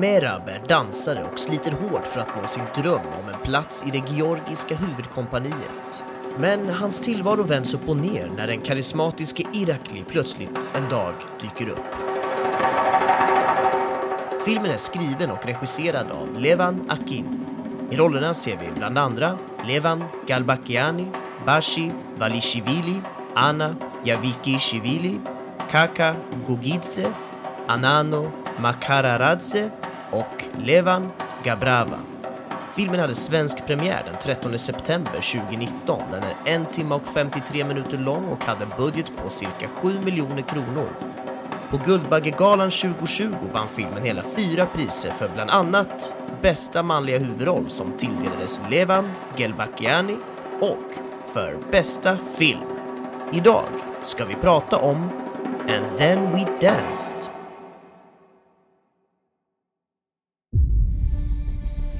Merab är dansare och sliter hårt för att nå sin dröm om en plats i det georgiska huvudkompaniet. Men hans tillvaro vänds upp och ner när den karismatiske Irakli plötsligt en dag dyker upp. Filmen är skriven och regisserad av Levan Akin. I rollerna ser vi bland andra Levan Galbakiani, Bashi Valishvili, Anna Javikishvili, Kaka Gugidze, Anano Makararadze och Levan Gabrava. Filmen hade svensk premiär den 13 september 2019. Den är en timme och 53 minuter lång och hade en budget på cirka 7 miljoner kronor. På Guldbaggegalan 2020 vann filmen hela fyra priser för bland annat bästa manliga huvudroll som tilldelades Levan Gelbakiani och för bästa film. Idag ska vi prata om And then we danced.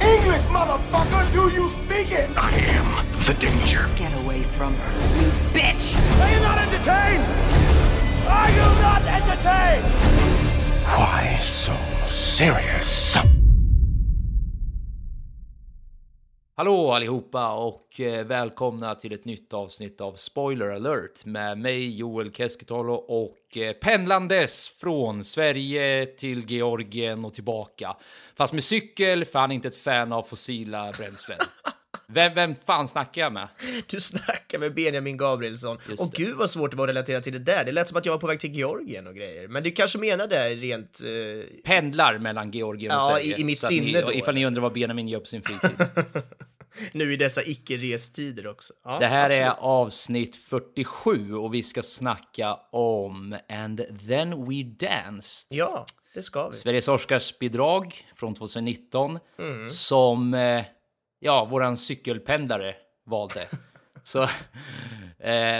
English, motherfucker! Do you speak it? I am the danger. Get away from her, you bitch! Are you not entertained? Are you not entertained? Why so serious? Hallå allihopa och eh, välkomna till ett nytt avsnitt av Spoiler alert med mig Joel Keskitalo och eh, pendlandes från Sverige till Georgien och tillbaka. Fast med cykel för han är inte ett fan av fossila bränslen. Vem, vem fan snackar jag med? Du snackar med Benjamin Gabrielsson. Just Och gud vad svårt det var att relatera till det där. Det lät som att jag var på väg till Georgien och grejer. Men du kanske menar det rent... Eh... Pendlar mellan Georgien och Ja, Sverige. i- i mitt sinne ni, då. Ifall ni undrar vad Benjamin gör på sin fritid. nu i dessa icke-restider också. Ja, Det här är absolut. avsnitt 47 och vi ska snacka om And then we danced. Ja, det ska vi. Sveriges Oscarsbidrag från 2019 Mm. som eh, ja, våran cykelpendlare valde. Så, eh,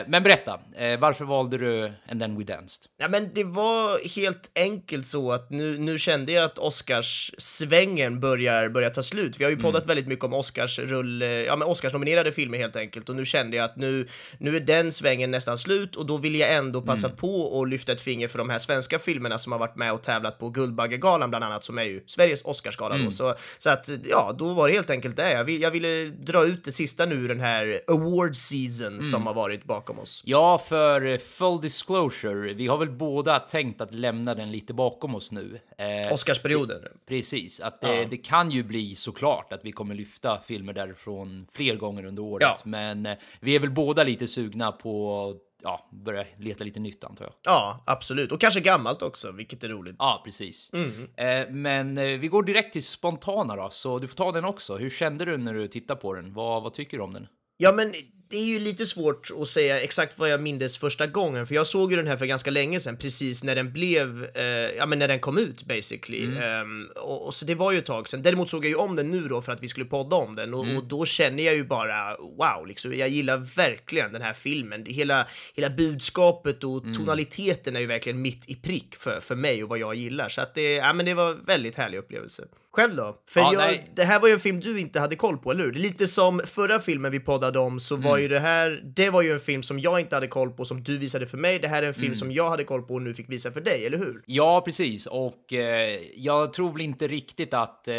men berätta, eh, varför valde du And then we danced? Ja, men det var helt enkelt så att nu, nu kände jag att Oscars-svängen börjar, börjar ta slut. Vi har ju Mm. poddat väldigt mycket om Oscars-rull, ja men Oscars-nominerade filmer helt enkelt och nu kände jag att nu, nu är den svängen nästan slut och då vill jag ändå passa Mm. på att lyfta ett finger för de här svenska filmerna som har varit med och tävlat på Guldbaggegalan bland annat, som är ju Sveriges Oscarsgala Mm. då. Så, så att ja, då var det helt enkelt det. Jag, vill, jag ville dra ut det sista nu den här award season Mm. som har varit bakom oss. Ja, för eh, full disclosure, vi har väl båda tänkt att lämna den lite bakom oss nu. Eh, Oscarsperioden. Precis, att det, det kan ju bli såklart att vi kommer lyfta filmer därifrån fler gånger under året. Ja. Men eh, vi är väl båda lite sugna på ja, börja leta lite nytt antar jag. Ja, absolut. Och kanske gammalt också, vilket är roligt. Ja, precis. Mm. Eh, men eh, vi går direkt till spontana då, så du får ta den också. Hur kände du när du tittade på den? Vad, vad tycker du om den? Ja, men det är ju lite svårt att säga exakt vad jag mindes första gången, för jag såg ju den här för ganska länge sedan, precis när den blev, eh, ja men när den kom ut basically. Ehm, och, och så det var ju ett tag sedan. Däremot såg jag ju om den nu då för att vi skulle podda om den och, och då känner jag ju bara wow, liksom, jag gillar verkligen den här filmen. Hela, hela budskapet och tonaliteten är ju verkligen mitt i prick för, för mig och vad jag gillar. Så att det, ja men det var väldigt härlig upplevelse. Själv då? För Ja, jag, det här var ju en film du inte hade koll på, eller hur? Lite som förra filmen vi poddade om så var Mm. ju det här, det var ju en film som jag inte hade koll på som du visade för mig. Det här är en film Mm. som jag hade koll på och nu fick visa för dig, eller hur? Ja, precis. Och eh, jag tror väl inte riktigt att... Eh,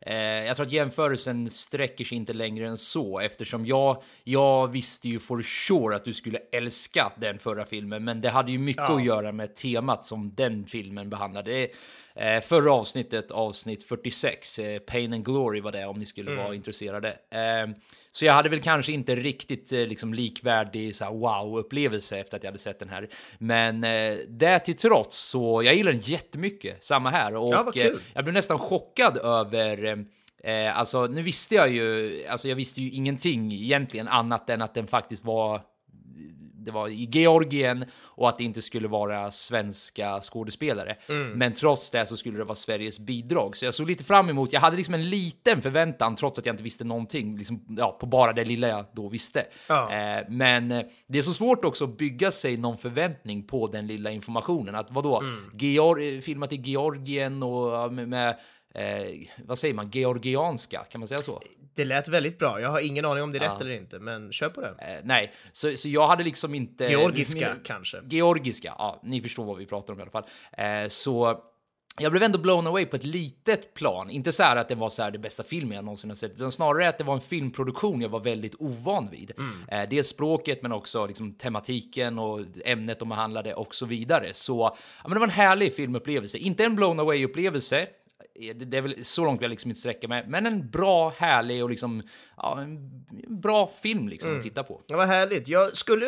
eh, jag tror att jämförelsen sträcker sig inte längre än så eftersom jag, jag visste ju for sure att du skulle älska den förra filmen, men det hade ju mycket Ja. att göra med temat som den filmen behandlade. Eh, förra avsnittet, avsnitt 46, eh, Pain and Glory var det om ni skulle vara intresserade. Eh, så jag hade väl kanske inte riktigt eh, liksom likvärdig så wow-upplevelse efter att jag hade sett den här. Men eh, det till trots så jag gillar den jättemycket, samma här. Och Ja, eh, jag blev nästan chockad över Eh, alltså, nu visste jag ju, alltså jag visste ju ingenting egentligen annat än att den faktiskt var det var i Georgien och att det inte skulle vara svenska skådespelare. Men trots det så skulle det vara Sveriges bidrag. Så jag såg lite fram emot, jag hade liksom en liten förväntan trots att jag inte visste någonting, liksom, ja, på bara det lilla jag då visste. Ja. Eh, men eh, det är så svårt också att bygga sig någon förväntning på den lilla informationen. Att vadå, Georg, filmat i Georgien och med, med eh, vad säger man, georgianska, kan man säga så? Det lät väldigt bra. Jag har ingen aning om det är rätt Ja. eller inte, men kör på det. Eh, nej, så, så jag hade liksom inte... Georgiska min- kanske. Georgiska, ja, ni förstår vad vi pratar om i alla fall. Eh, så jag blev ändå blown away på ett litet plan. Inte så här att det var så här det bästa filmen jag någonsin har sett, utan snarare att det var en filmproduktion jag var väldigt ovan vid. Eh, dels språket, men också liksom tematiken och ämnet de behandlade och så vidare. Så ja, men det var en härlig filmupplevelse. Inte en blown away-upplevelse, det, det är väl så långt vill jag liksom inte sträcka mig, men en bra, härlig och liksom, ja, en bra film liksom att titta på. Ja, vad härligt. Jag skulle,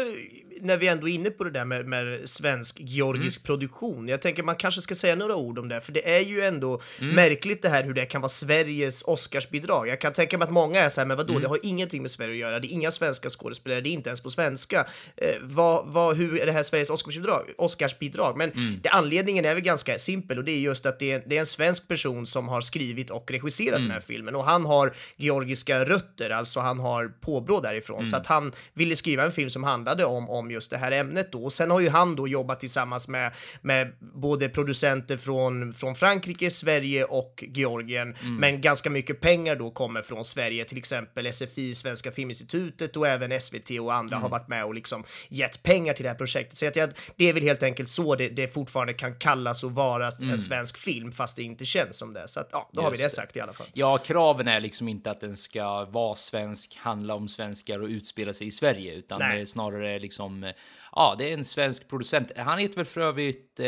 när vi ändå är inne på det där med, med svensk-georgisk produktion, jag tänker man kanske ska säga några ord om det, för det är ju ändå märkligt det här hur det kan vara Sveriges Oscarsbidrag. Jag kan tänka mig att många är så här, men vadå, det har ingenting med Sverige att göra, det är inga svenska skådespelare, det är inte ens på svenska. Eh, vad, vad, hur är det här Sveriges Oscarsbidrag? Oscarsbidrag? Men det, anledningen är väl ganska simpel och det är just att det är, det är en svensk person som har skrivit och regisserat den här filmen och han har georgiska rötter, alltså han har påbrå därifrån, så att han ville skriva en film som handlade om, om just det här ämnet då. Och sen har ju han då jobbat tillsammans med, med både producenter från, från Frankrike, Sverige och Georgien, men ganska mycket pengar då kommer från Sverige, till exempel SFI, Svenska Filminstitutet och även SVT och andra har varit med och liksom gett pengar till det här projektet. Så att jag, det är väl helt enkelt så det, det fortfarande kan kallas och vara en svensk film, fast det inte känns som det. Så att ja, då har vi det. sagt i alla fall. Ja, kraven är liksom inte att den ska vara svensk, handla om svenskar och utspela sig i Sverige, utan Nej. snarare liksom, ja, det är en svensk producent. Han heter väl för övrigt eh,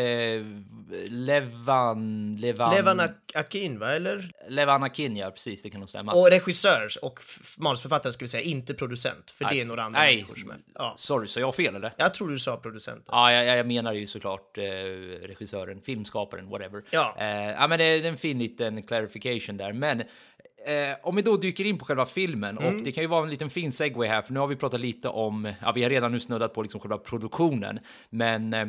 Levan, Levan, Levan Ak- Akin, va? Eller? Levan Akin, ja, precis, det kan nog stämma. Och regissör och manusförfattare ska vi säga, inte producent, för det är Nej, några andra nej, människor som är. Ja. Sorry, så jag fel eller? Jag tror du sa producent. Ja, jag, jag menar ju såklart eh, regissören, filmskaparen, whatever. Ja. Eh, ja, men det är en fin liten clarification där. Men eh, om vi då dyker in på själva filmen, Mm. och det kan ju vara en liten fin segway här, för nu har vi pratat lite om, ja, vi har redan nu snuddat på liksom själva produktionen, men eh,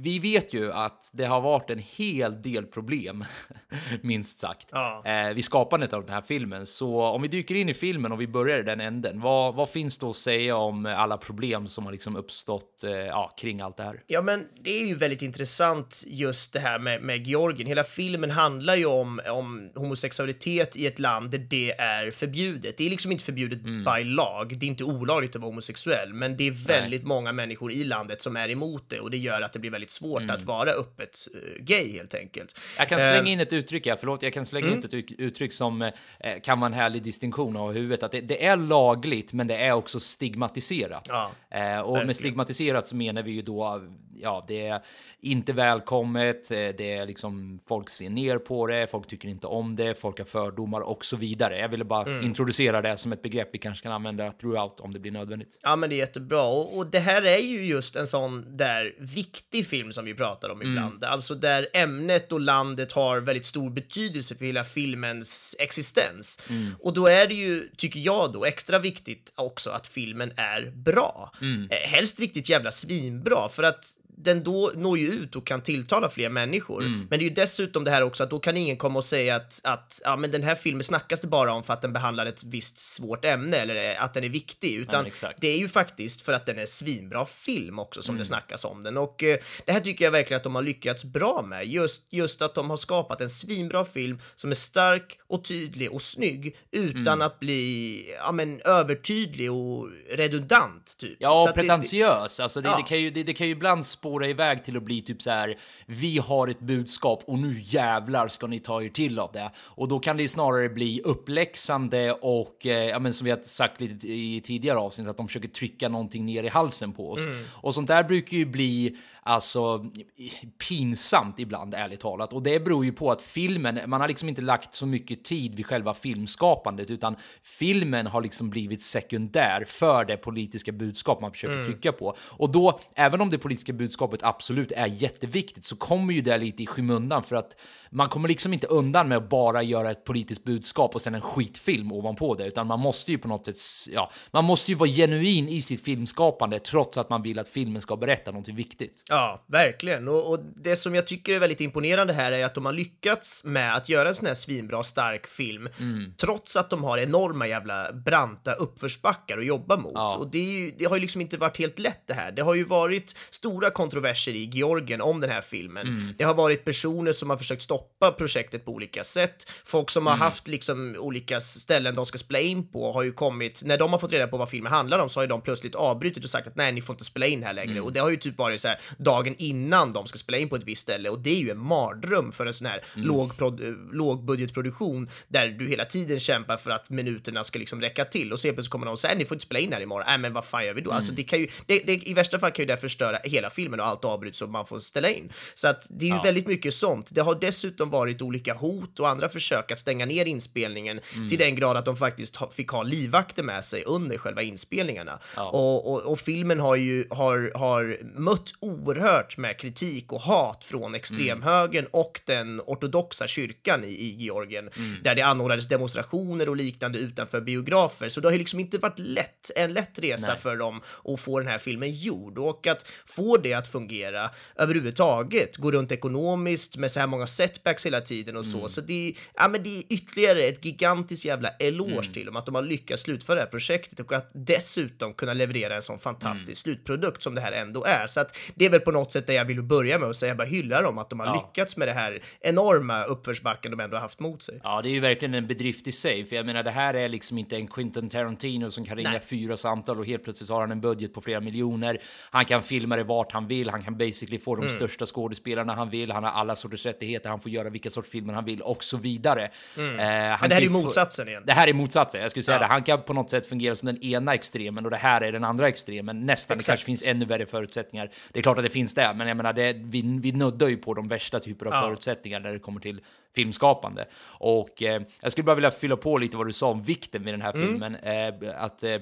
vi vet ju att det har varit en hel del problem, minst sagt, Ja. eh, vid skapandet av den här filmen. Så om vi dyker in i filmen och vi börjar i den änden, vad, vad finns då att säga om alla problem som har liksom uppstått eh, ja, kring allt det här? Ja, men det är ju väldigt intressant just det här med, med Georgien. Hela filmen handlar ju om, om homosexualitet i ett land där det är förbjudet. Det är liksom inte förbjudet by lag. Det är inte olagligt att vara homosexuell, men det är väldigt många människor i landet som är emot det och det gör att det blir väldigt svårt att vara öppet eh, gay helt enkelt. Jag kan slänga Eh, in ett uttryck här, förlåt, jag kan slänga Mm. in ett uttryck, som eh, kan vara en härlig distinktion av huvudet, att det, det är lagligt, men det är också stigmatiserat. Ja, och verkligen. med stigmatiserat så menar vi ju då, ja, det är inte välkommet, det är liksom, folk ser ner på det, folk tycker inte om det, folk har fördomar och så vidare. Jag ville bara Mm. introducera det som ett begrepp vi kanske kan använda throughout om det blir nödvändigt. Ja, men det är jättebra. Och, och det här är ju just en sån där viktig film som vi pratar om ibland. Alltså där ämnet och landet har väldigt stor betydelse för hela filmens existens. Och då är det ju, tycker jag då, extra viktigt också att filmen är bra. Eh, helst riktigt jävla svinbra, för att den då når ju ut och kan tilltala fler människor. Men det är ju dessutom det här också att då kan ingen komma och säga att, att ja, men den här filmen snackas det bara om för att den behandlar ett visst svårt ämne eller att den är viktig, utan exakt. det är ju faktiskt för att den är svinbra film också som det snackas om den. Och eh, det här tycker jag verkligen att de har lyckats bra med. Just, just att de har skapat en svinbra film som är stark och tydlig och snygg utan att bli ja, men, övertydlig och redundant. Typ. Ja, Så och att det- pretentiös. Alltså det, Ja. det, kan ju, det, det kan ju ibland spåra iväg till att bli typ så här. Vi har ett budskap och nu jävlar ska ni ta er till av det. Och då kan det snarare bli uppläxande och eh, ja, men som vi har sagt lite i tidigare avsnitt att de försöker trycka någonting ner i halsen på oss. Och sånt där brukar ju bli alltså pinsamt ibland, ärligt talat. Och det beror ju på att filmen, man har liksom inte lagt så mycket tid vid själva filmskapandet, utan filmen har liksom blivit sekundär för det politiska budskap man försöker trycka på. Och då, även om det politiska budskapet budskapet absolut är jätteviktigt så kommer ju det lite i skymundan för att man kommer liksom inte undan med att bara göra ett politiskt budskap och sen en skitfilm ovanpå det, utan man måste ju på något sätt, ja, man måste ju vara genuin i sitt filmskapande trots att man vill att filmen ska berätta någonting viktigt. Ja, verkligen. Och, och det som jag tycker är väldigt imponerande här är att de har lyckats med att göra en sån här svinbra stark film, Mm. trots att de har enorma jävla branta uppförsbackar att jobba mot. Ja. Och det, ju, det har ju liksom inte varit helt lätt det här. Det har ju varit stora kontroverser i Georgien om den här filmen. Mm. Det har varit personer som har försökt stoppa projektet på olika sätt. Folk som Mm. har haft liksom olika ställen de ska spela in på har ju kommit, när de har fått reda på vad filmen handlar om så har ju de plötsligt avbrutit och sagt att nej, ni får inte spela in här längre. Mm. Och det har ju typ varit så här dagen innan de ska spela in på ett visst ställe och det är ju en mardröm för en sån här Mm. låg, lågbudgetproduktion där du hela tiden kämpar för att minuterna ska liksom räcka till och så plötsligt kommer någon och säger ni får inte spela in här imorgon. Nej, men vad fan gör vi då? Alltså Mm. det kan ju, det, det, i värsta fall kan ju det förstöra hela filmen och allt avbryts så man får ställa in. Så att det är ju Ja. väldigt mycket sånt. Det har dessutom varit olika hot och andra försök att stänga ner inspelningen Mm. till den grad att de faktiskt fick ha livvakter med sig under själva inspelningarna. Ja. Och, och, och filmen har ju har, har mött oerhört med kritik och hat från extremhögern och den ortodoxa kyrkan i, i Georgien, där det anordnades demonstrationer och liknande utanför biografer. Så det har ju liksom inte varit lätt, en lätt resa Nej. för dem att få den här filmen gjord och att få det att fungera överhuvudtaget, gå runt ekonomiskt med så här många setbacks hela tiden och så. Så det är, ja, men det är ytterligare ett gigantiskt jävla eloge till dem att de har lyckats slutföra det här projektet och att dessutom kunna leverera en sån fantastisk slutprodukt som det här ändå är. Så att det är väl på något sätt det jag vill börja med och säga, bara hylla dem att de har Ja. lyckats med det här enorma uppförsbacken de ändå har haft mot sig. Ja, det är ju verkligen en bedrift i sig, för jag menar, det här är liksom inte en Quentin Tarantino som kan ringa Nej. fyra samtal och helt plötsligt har han en budget på flera miljoner. Han kan filma det vart han vill. Han kan basically få de Mm. största skådespelarna han vill. Han har alla sorters rättigheter. Han får göra vilka sorts filmer han vill och så vidare. Eh, Mm. Men det här är ju motsatsen igen. Det här är motsatsen. Jag skulle säga Ja. det. Han kan på något sätt fungera som den ena extremen och det här är den andra extremen. Nästan. Det Exakt. kanske finns ännu värre förutsättningar. Det är klart att det finns det, men jag menar, det, vi, vi nuddar ju på de värsta typer av Ja. förutsättningar när det kommer till filmskapande. Och eh, jag skulle bara vilja fylla på lite vad du sa om vikten med den här Mm. filmen. Eh, att eh,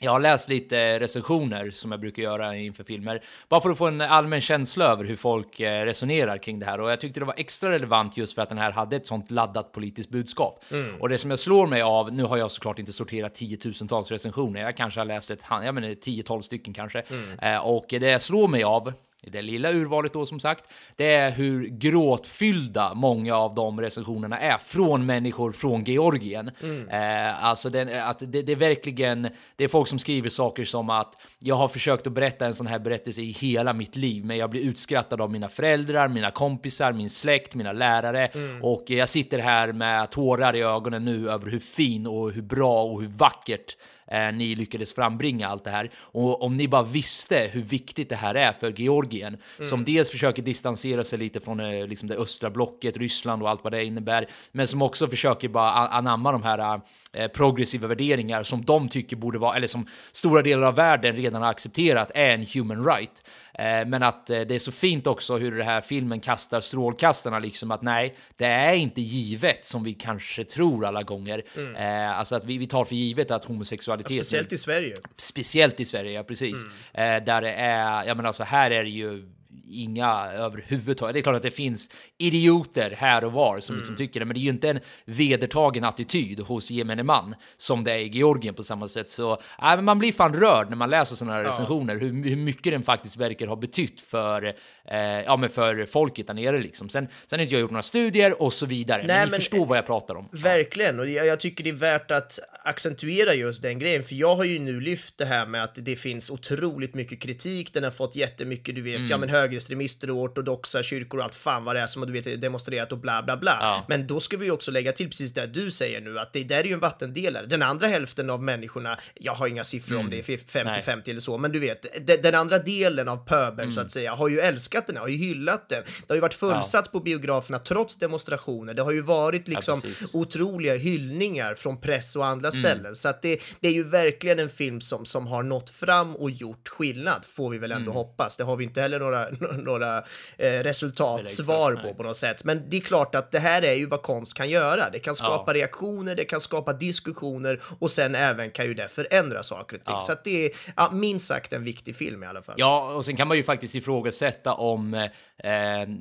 jag har läst lite recensioner som jag brukar göra inför filmer, bara för att få en allmän känsla över hur folk eh, resonerar kring det här. Och jag tyckte det var extra relevant just för att den här hade ett sånt laddat politiskt budskap. Och det som jag slår mig av, nu har jag såklart inte sorterat tiotusentals recensioner, jag kanske har läst ett, jag menar 10-12 stycken kanske. Eh, och det jag slår mig av, i det lilla urvalet då som sagt, det är hur gråtfyllda många av de recensionerna är från människor från Georgien. Eh, alltså den, att det, det är verkligen, det är folk som skriver saker som att jag har försökt att berätta en sån här berättelse i hela mitt liv, men jag blir utskrattad av mina föräldrar, mina kompisar, min släkt, mina lärare. Och jag sitter här med tårar i ögonen nu över hur fin och hur bra och hur vackert eh, ni lyckades frambringa allt det här. Och om ni bara visste hur viktigt det här är för Georgien, som dels försöker distansera sig lite från eh, liksom det östra blocket, Ryssland och allt vad det innebär, men som också försöker bara anamma de här eh, progressiva värderingar som de tycker borde vara, eller som stora delar av världen redan har accepterat är en human right. Eh, men att eh, det är så fint också hur den här filmen kastar strålkastarna liksom att nej, det är inte givet som vi kanske tror alla gånger. Eh, alltså att vi, vi tar för givet att homosexualitet Speciellt i Sverige. Speciellt i Sverige, ja precis. Eh, där det är, jag menar alltså här är det ju inga överhuvudtaget. Det är klart att det finns idioter här och var som liksom tycker det, men det är ju inte en vedertagen attityd hos gemene man som det är i Georgien på samma sätt. Så äh, men man blir fan rörd när man läser sådana här recensioner, hur, hur mycket den faktiskt verkar ha betytt för, eh, ja, men för folket där nere. Liksom. Sen, sen har inte jag gjort några studier och så vidare, Nej, men ni men- förstår vad jag pratar om. Verkligen, och jag, jag tycker det är värt att accentuera just den grejen, för jag har ju nu lyft det här med att det finns otroligt mycket kritik, den har fått jättemycket, du vet, Mm. ja men högerextremister och ortodoxa kyrkor och allt fan vad det är som du vet demonstrerat och bla bla bla. Ja. Men då ska vi också lägga till precis det du säger nu, att det där är ju en vattendelare. Den andra hälften av människorna, jag har inga siffror om det är 50-50 eller så, men du vet, de, den andra delen av pöbeln Mm. så att säga har ju älskat den, har ju hyllat den. Det har ju varit fullsatt på biograferna trots demonstrationer. Det har ju varit liksom precis. otroliga hyllningar från press och andra ställen. Så att det, det är ju verkligen en film som, som har nått fram och gjort skillnad, får vi väl ändå hoppas. Det har vi inte heller några, några eh, resultatsvar Nej. på på något sätt. Men det är klart att det här är ju vad konst kan göra. Det kan skapa reaktioner, det kan skapa diskussioner och sen även kan ju det förändra saker och ting. Ja. Så att det är ja, minst sagt en viktig film i alla fall. Ja, och sen kan man ju faktiskt ifrågasätta om, eh,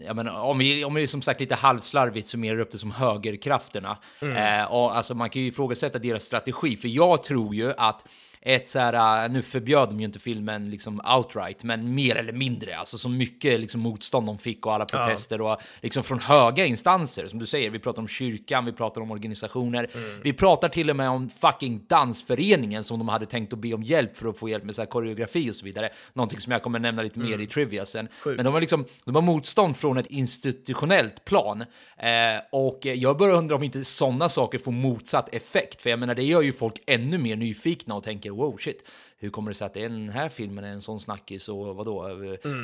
jag menar, om vi, om vi som sagt lite halvslarvigt summerar upp det som högerkrafterna. Mm. Eh, och alltså man kan ju ifrågasätta deras strategi, för jag tror ju att ett så här, äh, nu förbjöd de ju inte filmen liksom outright, men mer eller mindre, alltså så mycket liksom motstånd de fick och alla protester och liksom från höga instanser, som du säger, vi pratar om kyrkan, vi pratar om organisationer, vi pratar till och med om fucking dansföreningen som de hade tänkt att be om hjälp för att få hjälp med så här koreografi och så vidare, någonting som jag kommer nämna lite mer i trivia sen. Men de har liksom, de har motstånd från ett institutionellt plan. Eh, och jag börjar undra om inte sådana saker får motsatt effekt, för jag menar, det gör ju folk ännu mer nyfikna och tänker wow shit, hur kommer det sig att den här filmen är en sån snackis och vadå?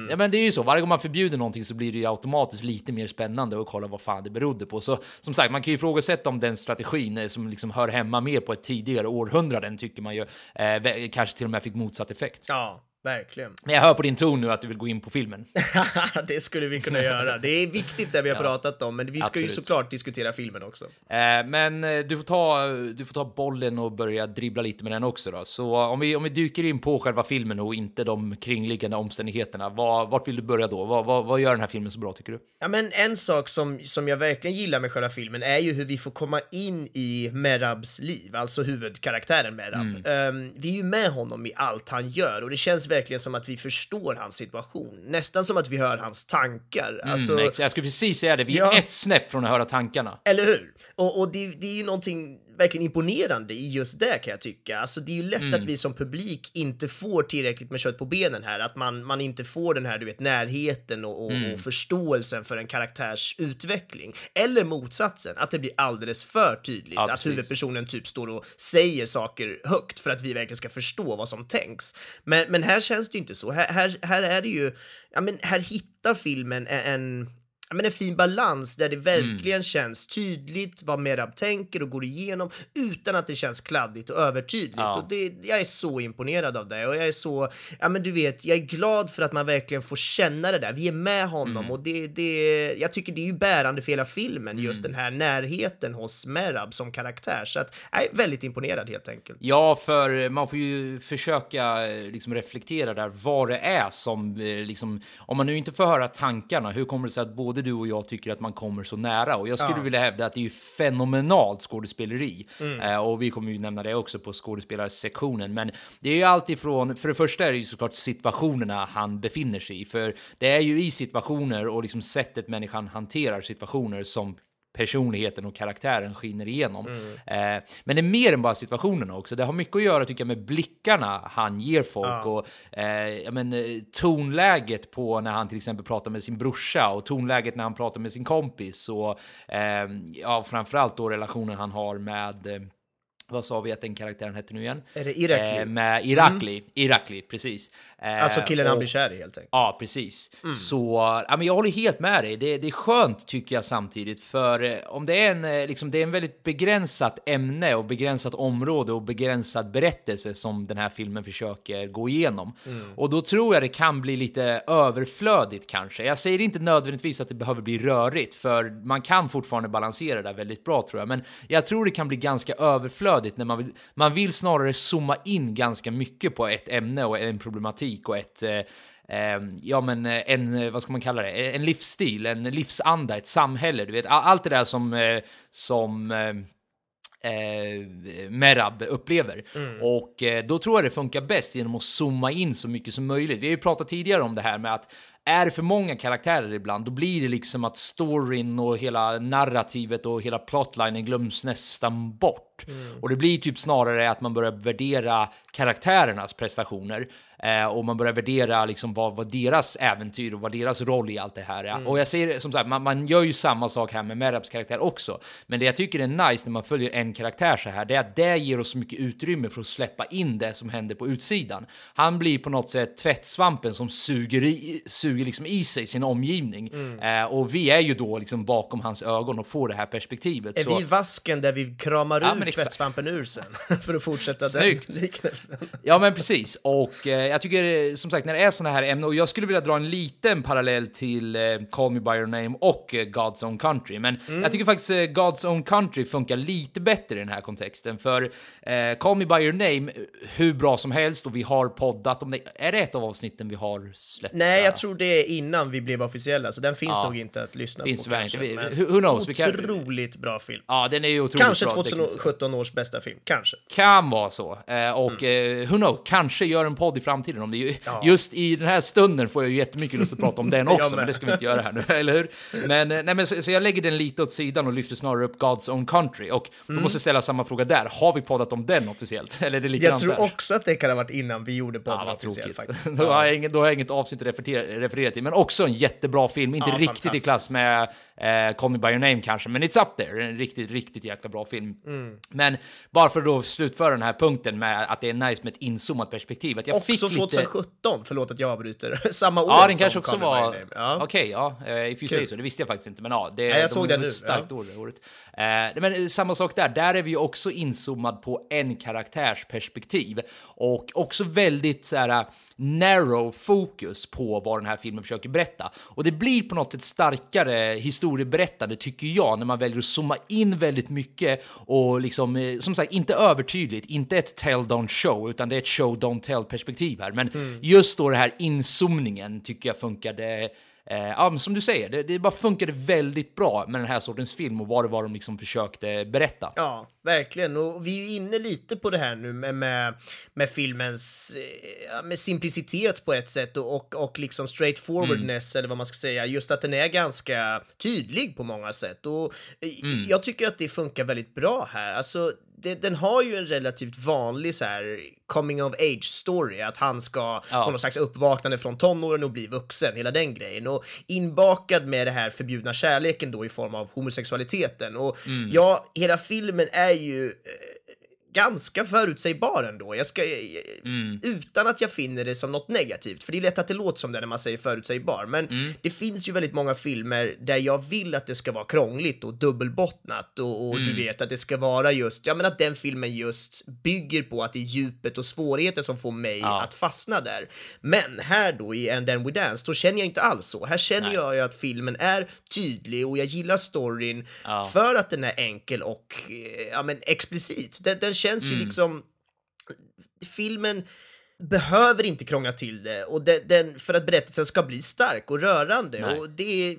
Ja, men det är ju så, varje gång man förbjuder någonting så blir det ju automatiskt lite mer spännande att kolla vad fan det berodde på. Så som sagt, man kan ju ifrågasätta om den strategin som liksom hör hemma mer på ett tidigare århundraden tycker man ju eh, kanske till och med fick motsatt effekt. Ja, verkligen. Men jag hör på din ton nu att du vill gå in på filmen. det skulle vi kunna göra. Det är viktigt det vi har pratat om, men vi ska ju Absolut. såklart diskutera filmen också. Eh, men eh, du får, ta, du får ta bollen och börja dribbla lite med den också då. Så om vi, om vi dyker in på själva filmen och inte de kringliggande omständigheterna, vad, vart vill du börja då? Vad, vad, vad gör den här filmen så bra tycker du? Ja, men en sak som, som jag verkligen gillar med själva filmen är ju hur vi får komma in i Merabs liv, alltså huvudkaraktären Merab. Ehm, vi är ju med honom i allt han gör och det känns verkligen som att vi förstår hans situation, nästan som att vi hör hans tankar. Alltså, Mm, ex- jag skulle precis säga det, vi är Ja. ett snäpp från att höra tankarna. Eller hur? Och, och det, det är ju någonting verkligen imponerande i just det kan jag tycka. Alltså det är ju lätt Mm. att vi som publik inte får tillräckligt med kött på benen här, att man, man inte får den här du vet närheten och, och, Mm. och förståelsen för en karaktärs utveckling. Eller motsatsen, att det blir alldeles för tydligt, Ja, att huvudpersonen typ står och säger saker högt för att vi verkligen ska förstå vad som tänks. Men, men här känns det ju inte så. Här, här, här är det ju, ja men här hittar filmen en, men en fin balans där det verkligen känns tydligt vad Merab tänker och går igenom utan att det känns kladdigt och övertydligt. Ja. Och det, jag är så imponerad av det och jag är så, ja men du vet, jag är glad för att man verkligen får känna det där. Vi är med honom och det, det, jag tycker det är ju bärande för hela filmen, just den här närheten hos Merab som karaktär. Så att, jag är väldigt imponerad helt enkelt. Ja, för man får ju försöka eh, liksom reflektera där vad det är som eh, liksom, om man nu inte får höra tankarna, hur kommer det sig att både du och jag tycker att man kommer så nära? Och jag skulle vilja hävda att det är ju fenomenalt skådespeleri eh, och vi kommer ju nämna det också på skådespelarsektionen. Men det är ju allt ifrån, för det första är det ju såklart situationerna han befinner sig i, för det är ju i situationer och liksom sättet människan hanterar situationer som personligheten och karaktären skiner igenom. Eh, men det är mer än bara situationerna också. Det har mycket att göra tycker jag med blickarna han ger folk och eh, ja, men, eh, tonläget på när han till exempel pratar med sin brorsa och tonläget när han pratar med sin kompis och eh, ja, framförallt då relationen han har med eh, vad sa vi att den karaktären hette nu igen? Är det Irakli? Eh, med Irakli, Irakli, precis. Eh, alltså killen han och- blir kär i helt enkelt. Ja, precis. Så ja, men jag håller helt med dig. Det, det är skönt tycker jag samtidigt, för eh, om det är en, eh, liksom, det är en väldigt begränsat ämne och begränsat område och begränsad berättelse som den här filmen försöker gå igenom. Och då tror jag det kan bli lite överflödigt kanske. Jag säger inte nödvändigtvis att det behöver bli rörigt, för man kan fortfarande balansera det där väldigt bra tror jag. Men jag tror det kan bli ganska överflödigt när man vill, man vill snarare zooma in ganska mycket på ett ämne och en problematik och ett eh, eh, ja, men eh, en, vad ska man kalla det, en livsstil, en livsanda, ett samhälle, du vet, allt det där som, som eh, Merab upplever. Och eh, då tror jag det funkar bäst genom att zooma in så mycket som möjligt. Vi har ju pratat tidigare om det här med att är det för många karaktärer ibland, då blir det liksom att storyn och hela narrativet och hela plotlinen glöms nästan bort. Och det blir typ snarare att man börjar värdera karaktärernas prestationer eh, och man börjar värdera liksom vad, vad deras äventyr och vad deras roll i allt det här är. Och jag säger som sagt, man, man gör ju samma sak här med Merabs karaktär också. Men det jag tycker är nice när man följer en karaktär så här, det är att det ger oss så mycket utrymme för att släppa in det som händer på utsidan. Han blir på något sätt tvättsvampen som suger i, suger liksom i sig sin omgivning. Eh, och vi är ju då liksom bakom hans ögon och får det här perspektivet. Är Så- vi vasken där vi kramar Ja, ur men tvättsvampen ur sen. för att fortsätta Snyggt. den liknelsen. Ja, men precis. Och eh, jag tycker eh, som sagt när det är såna här ämnen och jag skulle vilja dra en liten parallell till eh, Call Me By Your Name och eh, God's Own Country. Men Mm. jag tycker faktiskt eh, God's Own Country funkar lite bättre i den här kontexten. För eh, Call Me By Your Name, hur bra som helst och vi har poddat om det. Är det ett av avsnitten vi har släppt? Nej, jag tror det är innan vi blev officiella, så den finns Ja. nog inte att lyssna Finns på tyvärr kanske. inte. Vi- who- knows? Vi kan- Otroligt bra film. Ja, den är ju otroligt Kanske bra. det kan jag säga. 2017 års bästa film, kanske. Kan vara så. Eh, och Mm. eh, who knows, kanske gör en podd i framtiden. Om det ju, Just i den här stunden får jag ju jättemycket lust att prata om den Jag också, men det ska vi inte göra här nu, eller hur? Men, eh, nej, men så, så jag lägger den lite åt sidan och lyfter snarare upp God's Own Country. Och då måste jag ställa samma fråga där. Har vi poddat om den officiellt? Eller är det Jag likadant tror där? också att det kan ha varit innan vi gjorde podden Ja, officiellt faktiskt. Då har, jag inget, då har jag inget avsnitt att referera, referera till, men också en jättebra film. Inte Ja, riktigt i klass med eh, Call Me By Your Name kanske, men it's up there. En riktigt, riktigt jäkla bra film. Mm. Men bara för att då slutföra den här punkten med att det är nice med ett inzoomat perspektiv. Att jag Också fick lite... 2017, förlåt att jag avbryter. Samma år Ja, den som kanske också Call Me var... By Your Name. Ja. Okej, ja. eh, if you say Kul. so. Det visste jag faktiskt inte, men ja. Det, Nej, jag de såg ett nu, Starkt ja. år det året. Eh, men eh, samma sak där. Där är vi ju också inzoomad på en karaktärs perspektiv. Och också väldigt så här narrow fokus på vad den här filmen försöker berätta. Och det blir på något sätt starkare historieberättande tycker jag när man väljer att zooma in väldigt mycket och liksom, eh, som sagt, inte övertydligt, inte ett tell don't show, utan det är ett show don't tell perspektiv här. Men just då det här inzoomningen tycker jag funkade ja, men som du säger, det, det bara funkade väldigt bra med den här sortens film och vad det var de liksom försökte berätta. Ja, verkligen. Och vi är inne lite på det här nu med, med, med filmens eh, ja, med simplicitet på ett sätt och, och, och liksom straightforwardness eller vad man ska säga. Just att den är ganska tydlig på många sätt. Och eh, jag tycker att det funkar väldigt bra här. Alltså, det, den har ju en relativt vanlig så här coming of age story, att han ska Ja. få någon slags uppvaknande från tonåren och bli vuxen, hela den grejen. Och inbakad med det här förbjudna kärleken då i form av homosexualiteten. Och ja, hela filmen är ju eh, ganska förutsägbar ändå. Jag ska, eh, Utan att jag finner det som något negativt, för det är lätt att det låter som det när man säger förutsägbar. Men det finns ju väldigt många filmer där jag vill att det ska vara krångligt och dubbelbottnat och, och du vet att det ska vara just, ja men att den filmen just bygger på att det är djupet och svårigheter som får mig Ja. att fastna där. Men här då i And then we dance, då känner jag inte alls så. Här känner Nej. jag ju att filmen är tydlig och jag gillar storyn Ja. för att den är enkel och eh, ja, men explicit. Den, den känns Mm. ju liksom... Filmen behöver inte krångla till det och den, den, för att berättelsen ska bli stark och rörande. Nej. Och det är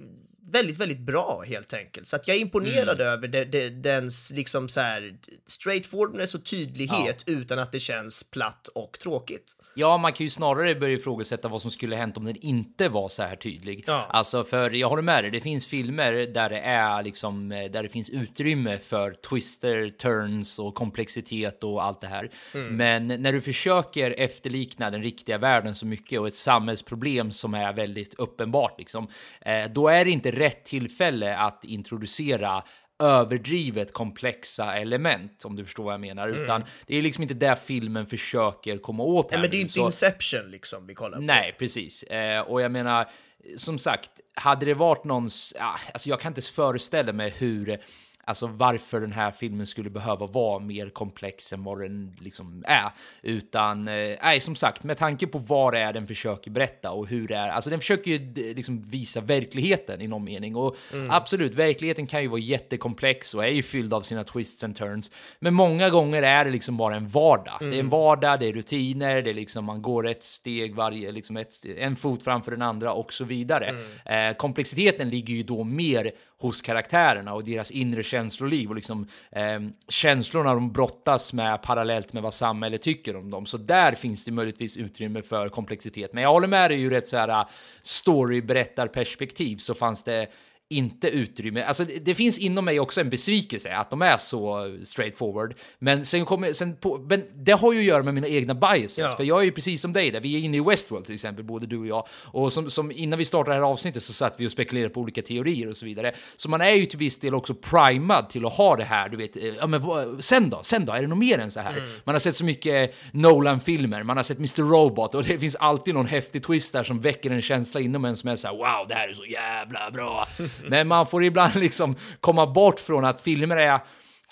väldigt, väldigt bra helt enkelt. Så att jag är imponerad Mm. över det, det, dens liksom så här straightforwardness och tydlighet utan att det känns platt och tråkigt. Ja, man kan ju snarare börja ifrågasätta vad som skulle hänt om den inte var så här tydlig. Ja. Alltså, för jag håller med dig, det finns filmer där det är liksom, eh, där det finns utrymme för twister, turns och komplexitet och allt det här. Mm. Men när du försöker efterlikna den riktiga världen så mycket och ett samhällsproblem som är väldigt uppenbart, liksom, eh, då är det inte rätt tillfälle att introducera överdrivet komplexa element, om du förstår vad jag menar. Utan det är liksom inte det filmen försöker komma åt Mm. Nej, men det är nu. inte Så- Inception liksom vi kollar på. Nej, precis. Eh, och jag menar, som sagt, hade det varit någon... s- Ja, alltså jag kan inte föreställa mig hur... Alltså varför den här filmen skulle behöva vara mer komplex än vad den liksom är. Utan, eh, nej, som sagt, med tanke på vad det är den försöker berätta och hur det är. Alltså den försöker ju liksom visa verkligheten i någon mening. Och absolut, verkligheten kan ju vara jättekomplex och är ju fylld av sina twists and turns. Men många gånger är det liksom bara en vardag. Det är en vardag, det är rutiner, det är liksom man går ett steg varje, liksom ett, en fot framför den andra och så vidare. Eh, komplexiteten ligger ju då mer hos karaktärerna och deras inre känsloliv och liksom eh, känslorna de brottas med parallellt med vad samhället tycker om dem. Så där finns det möjligtvis utrymme för komplexitet. Men jag håller med dig ur ett så här uh, storyberättarperspektiv så fanns det inte utrymme. Alltså det, det finns inom mig också en besvikelse att de är så straightforward. Men sen kommer, sen på, men det har ju att göra med mina egna biases. Ja. För jag är ju precis som dig där. Vi är inne i Westworld till exempel, både du och jag. Och som, som innan vi startade det här avsnittet så satt vi och spekulerade på olika teorier och så vidare. Så man är ju till viss del också primad till att ha det här, du vet. eh, Ja men sen då? Sen då? Är det något mer än så här? Man har sett så mycket Nolan-filmer, man har sett Mr. Robot och det finns alltid någon häftig twist där som väcker en känsla inom en som är så här: wow, det här är så jävla bra. Men man får ibland liksom komma bort från att filmer är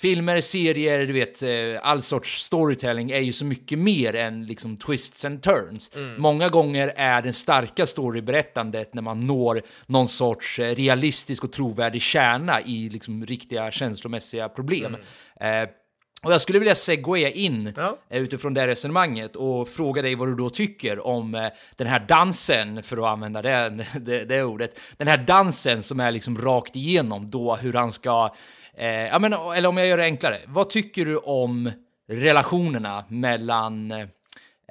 filmer, serier, du vet, eh, all sorts storytelling är ju så mycket mer än liksom twists and turns. Många gånger är den starka storyberättandet när man når någon sorts eh, realistisk och trovärdig kärna i liksom riktiga känslomässiga problem. Eh, och jag skulle vilja segwaya in Ja. eh, utifrån det resonemanget och fråga dig vad du då tycker om eh, den här dansen, för att använda det, det, det ordet, den här dansen som är liksom rakt igenom då hur han ska, eh, ja men, eller om jag gör det enklare, vad tycker du om relationerna mellan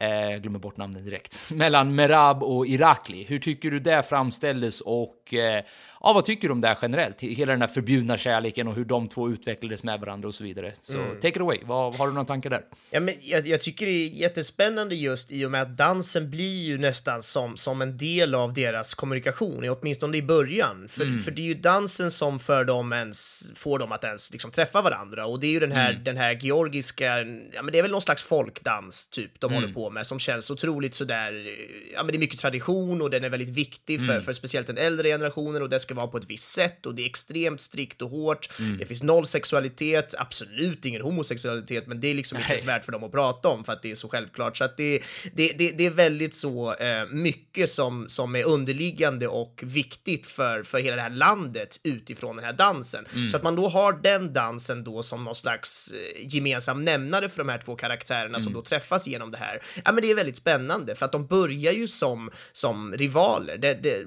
eh, jag glömmer bort namnen direkt. Mellan Merab och Irakli. Hur tycker du det framställdes och eh, ja, vad tycker du om det här generellt? Hela den här förbjudna kärleken och hur de två utvecklades med varandra och så vidare. Så take it away. Vad, har du några tankar där? Ja, men jag, jag tycker det är jättespännande just i och med att dansen blir ju nästan som, som en del av deras kommunikation, åtminstone i början. För, för det är ju dansen som för dem ens, får dem att ens liksom träffa varandra. Och det är ju den här, den här georgiska, ja men det är väl någon slags folkdans typ de håller på med som känns otroligt sådär, ja men det är mycket tradition och den är väldigt viktig för, för speciellt den äldre generationen och det ska vara på ett visst sätt och det är extremt strikt och hårt. Det finns noll sexualitet, absolut ingen homosexualitet, men det är liksom inte ens värt för dem att prata om för att det är så självklart. Så att det, det, det, det är väldigt så eh, mycket som, som är underliggande och viktigt för, för hela det här landet utifrån den här dansen. Så att man då har den dansen då som någon slags eh, gemensam nämnare för de här två karaktärerna som då träffas genom det här. Ja, men det är väldigt spännande för att de börjar ju som, som rivaler. Det, det,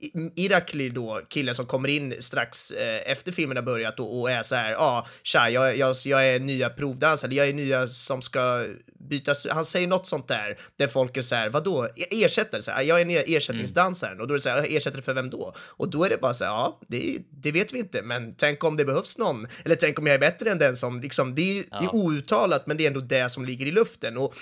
I- Irakli då, killen som kommer in strax eh, efter filmen har börjat och, och är så här, ja, ah, tja, jag, jag, jag är nya provdansare, jag är nya som ska bytas, han säger något sånt där, där folk är så här, vadå, E- ersättare, så här, jag är nya ersättningsdansaren, och då är det så här, ersättare för vem då? Och då är det bara så här, ja, det, det vet vi inte, men tänk om det behövs någon, eller tänk om jag är bättre än den som, liksom, det är, det är outtalat, men det är ändå det som ligger i luften, och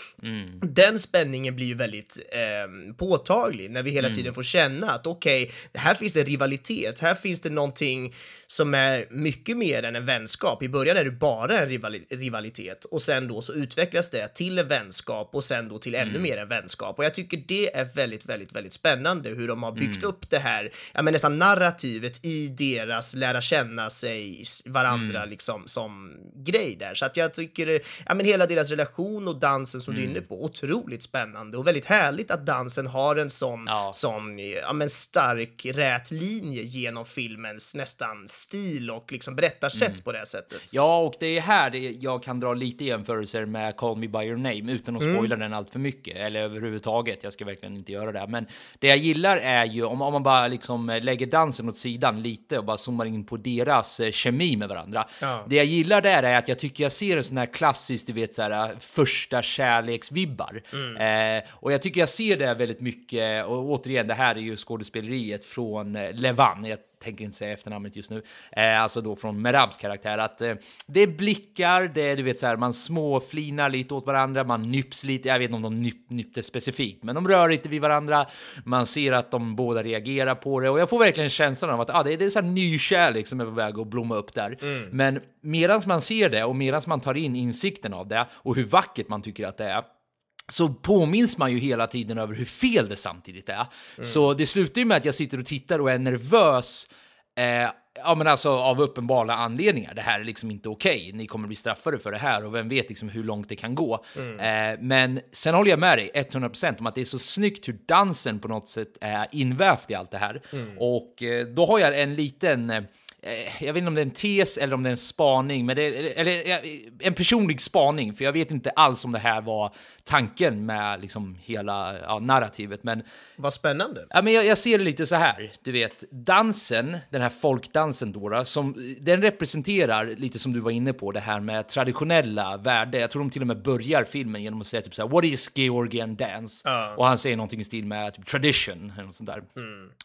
den spänningen blir ju väldigt eh, påtaglig när vi hela tiden får känna att okej, här finns det rivalitet, här finns det någonting som är mycket mer än en vänskap. I början är det bara en rivali- rivalitet och sen då så utvecklas det till en vänskap och sen då till ännu mer en vänskap. Och jag tycker det är väldigt, väldigt, väldigt spännande hur de har byggt upp det här, ja men nästan narrativet i deras lära känna sig varandra liksom som grej där. Så att jag tycker, ja men hela deras relation och dansen som du är inne på, otroligt spännande och väldigt härligt att dansen har en sån, Ja. sån ja men stark rät linje genom filmens nästan stil och liksom berättarsätt på det sättet. Ja, och det är här jag kan dra lite jämförelser med Call Me By Your Name utan att spoila den allt för mycket eller överhuvudtaget. Jag ska verkligen inte göra det. Men det jag gillar är ju om, om man bara liksom lägger dansen åt sidan lite och bara zoomar in på deras eh, kemi med varandra. Ja. Det jag gillar där är att jag tycker jag ser en sån här klassisk, du vet så här första kärleksvibbar. Eh, och jag tycker jag ser det väldigt mycket. Och återigen, det här är ju skådespeleriet från eh, Levan. Jag tänker inte säga efternamnet just nu, eh, alltså då från Merabs karaktär, att eh, det är blickar, det är du vet så här, man småflinar lite åt varandra, man nyps lite, jag vet inte om de nyp, nypte specifikt, men de rör lite vid varandra, man ser att de båda reagerar på det och jag får verkligen känslan av att ah, det, är, det är så här ny kärlek som är på väg att blomma upp där. Men medan man ser det och medan man tar in insikten av det och hur vackert man tycker att det är, så påminns man ju hela tiden över hur fel det samtidigt är. Så det slutar ju med att jag sitter och tittar och är nervös. Eh, ja, men alltså av uppenbara anledningar. Det här är liksom inte okej. Ni kommer bli straffade för det här och vem vet liksom hur långt det kan gå. Eh, men sen håller jag med dig 100% om att det är så snyggt hur dansen på något sätt är invävt i allt det här. Och eh, då har jag en liten eh, jag vet inte om det är en tes eller om det är en spaning, men det eller eh, en personlig spaning, för jag vet inte alls om det här var tanken med liksom hela ja, narrativet. Men, Vad spännande. ja, men jag, jag ser det lite så här, du vet, dansen, den här folkdansen då, som, den representerar lite som du var inne på, det här med traditionella värden. Jag tror de till och med börjar filmen genom att säga typ så här, what is Georgian dance? Och han säger någonting i stil med typ tradition, eller något sånt där.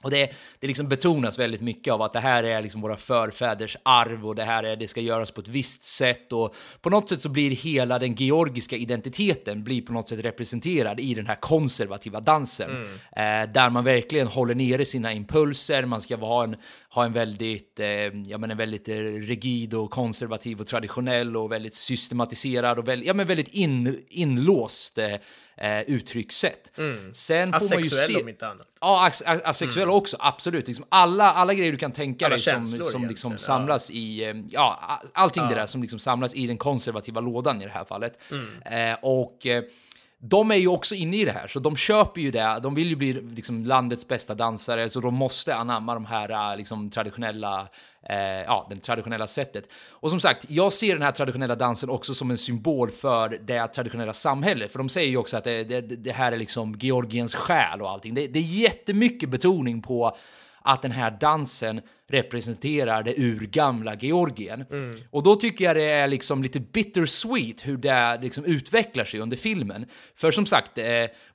Och det, det liksom betonas väldigt mycket av att det här är liksom våra förfäders arv och det här är, det ska göras på ett visst sätt och på något sätt så blir hela den georgiska identiteten blir på något sätt representerad i den här konservativa dansen. Eh, där man verkligen håller nere sina impulser, man ska ha en, ha en väldigt, eh, ja, men en väldigt eh, rigid och konservativ och traditionell och väldigt systematiserad och väldigt, ja, men väldigt in, inlåst eh, eh, uttryckssätt. Sen får man ju se... Mm. om inte annat. Ja, as as asexuell också, absolut. Liksom alla, alla grejer du kan tänka Alla dig som, som liksom samlas i, eh, ja, a- allting det där som liksom samlas i den konservativa lådan i det här fallet. Mm. Eh, och eh, de är ju också inne i det här, så de köper ju det. De vill ju bli liksom landets bästa dansare, så de måste anamma de här äh, liksom, traditionella, eh, ja, det traditionella sättet. Och som sagt, jag ser den här traditionella dansen också som en symbol för det traditionella samhället. För de säger ju också att det, det, det här är liksom Georgiens själ och allting. Det, det är jättemycket betoning på att den här dansen representerar det urgamla Georgien. Och då tycker jag det är liksom lite bittersweet hur det liksom utvecklar sig under filmen. För som sagt, eh,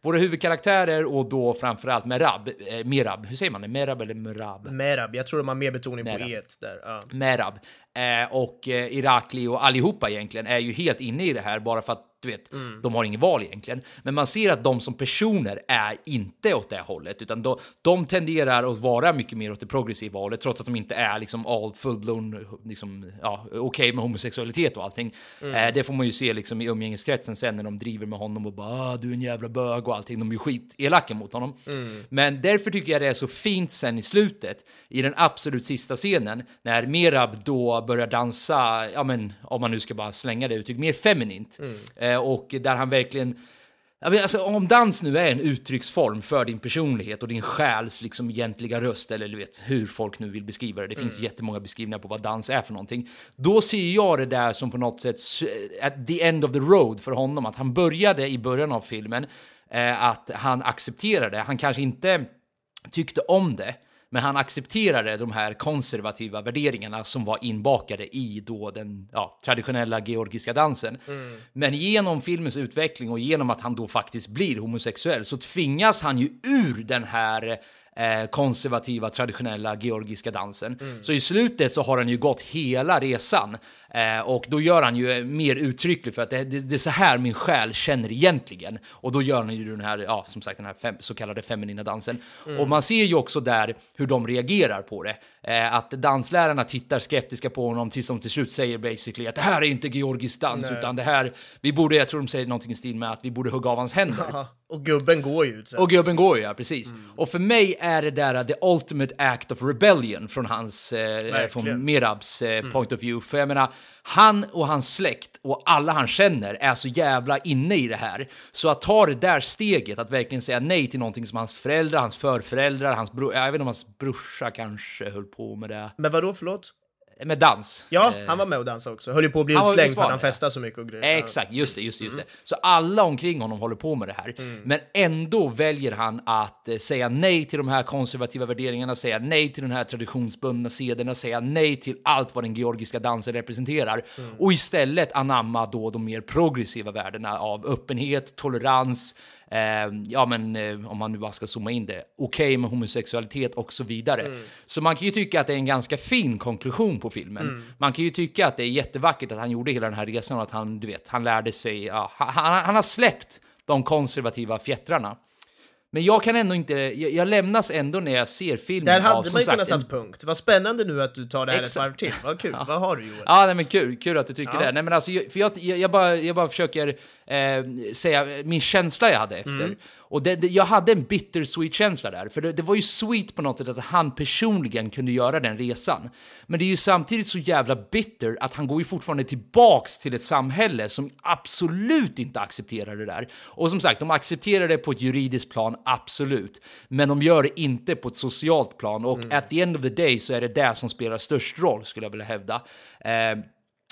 våra huvudkaraktärer och då framförallt Merab, eh, Merab, hur säger man det? Merab eller Merab? Merab, jag tror de har mer betoning på Merab. e där. Ja. Merab eh, och eh, Irakli och allihopa egentligen är ju helt inne i det här bara för att du vet, de har ingen val egentligen. Men man ser att de som personer är inte åt det hållet, utan de, de tenderar att vara mycket mer åt det progressiva hållet, trots att de inte är liksom all full-blown, liksom, ja, okej med homosexualitet och allting. Eh, det får man ju se liksom i umgängeskretsen sen när de driver med honom och bara ah, du är en jävla bög och allting. De är ju skitelaka mot honom. Men därför tycker jag det är så fint sen i slutet, i den absolut sista scenen, när Merab då börjar dansa, ja men om man nu ska bara slänga det uttryck, mer feminint. Eh, och där han verkligen alltså, om dans nu är en uttrycksform för din personlighet och din själs liksom egentliga röst, eller du vet hur folk nu vill beskriva det, det finns jättemånga beskrivningar på vad dans är för någonting. Då ser jag det där som på något sätt at the end of the road för honom, att han började i början av filmen, eh, att han accepterade, han kanske inte tyckte om det, men han accepterade de här konservativa värderingarna som var inbakade i då den ja, traditionella georgiska dansen. Men genom filmens utveckling och genom att han då faktiskt blir homosexuell så tvingas han ju ur den här eh, konservativa traditionella georgiska dansen. Så i slutet så har han ju gått hela resan eh, och då gör han ju mer uttryckligt för att det, det, det är så här min själ känner egentligen. Och då gör han ju den här, ja som sagt den här fem, så kallade feminina dansen. Och man ser ju också där hur de reagerar på det. Eh, att danslärarna tittar skeptiska på honom tills de till slut säger basically att det här är inte georgisk dans utan det här, vi borde, jag tror de säger någonting i stil med att vi borde hugga av hans händer. Och gubben går ju sen. Och gubben går ju, ja, precis. Och för mig är det där uh, the ultimate act of rebellion från hans, eh, från Merabs eh, point of view. För jag menar, han och hans släkt och alla han känner är så jävla inne i det här. Så att ta det där steget, att verkligen säga nej till någonting som hans föräldrar, hans förföräldrar, hans bror, jag vet inte om hans brorsa kanske höll på med det. Men vadå, förlåt? Med dans. Ja, Eh, han var med och dansade också. Höll ju på att bli Han utslängd för att han festade så mycket och grejer. Exakt, just det, just det, just det. Så alla omkring honom håller på med det här. Men ändå väljer han att eh, säga nej till de här konservativa värderingarna, säga nej till de här traditionsbundna sederna, säga nej till allt vad den georgiska dansen representerar. Och istället anamma då de mer progressiva värdena av öppenhet, tolerans, Eh, ja, men eh, om man nu bara ska zooma in det, okej med homosexualitet och så vidare. Så man kan ju tycka att det är en ganska fin konklusion på filmen. Man kan ju tycka att det är jättevackert att han gjorde hela den här resan och att han, du vet, han lärde sig, ja, han, han, har släppt de konservativa fjättrarna. Men jag kan ändå inte, jag, jag lämnas ändå när jag ser filmen Där av, hade som man ju kunnat satt punkt. Vad spännande nu att du tar det här Exakt. ett varv till. Vad kul. Vad har du Joel? Ja, nej, men kul, kul att du tycker Ja. det. Nej, men alltså, för jag, jag, jag, bara, jag bara försöker eh, säga min känsla jag hade efter. Mm. Och det, det, jag hade en bittersweet känsla där, för det, det var ju sweet på något sätt att han personligen kunde göra den resan. Men det är ju samtidigt så jävla bitter att han går ju fortfarande tillbaks till ett samhälle som absolut inte accepterar det där. Och som sagt, de accepterar det på ett juridiskt plan, absolut. Men de gör det inte på ett socialt plan. Och at the end of the day så är det det som spelar störst roll, skulle jag vilja hävda. Eh,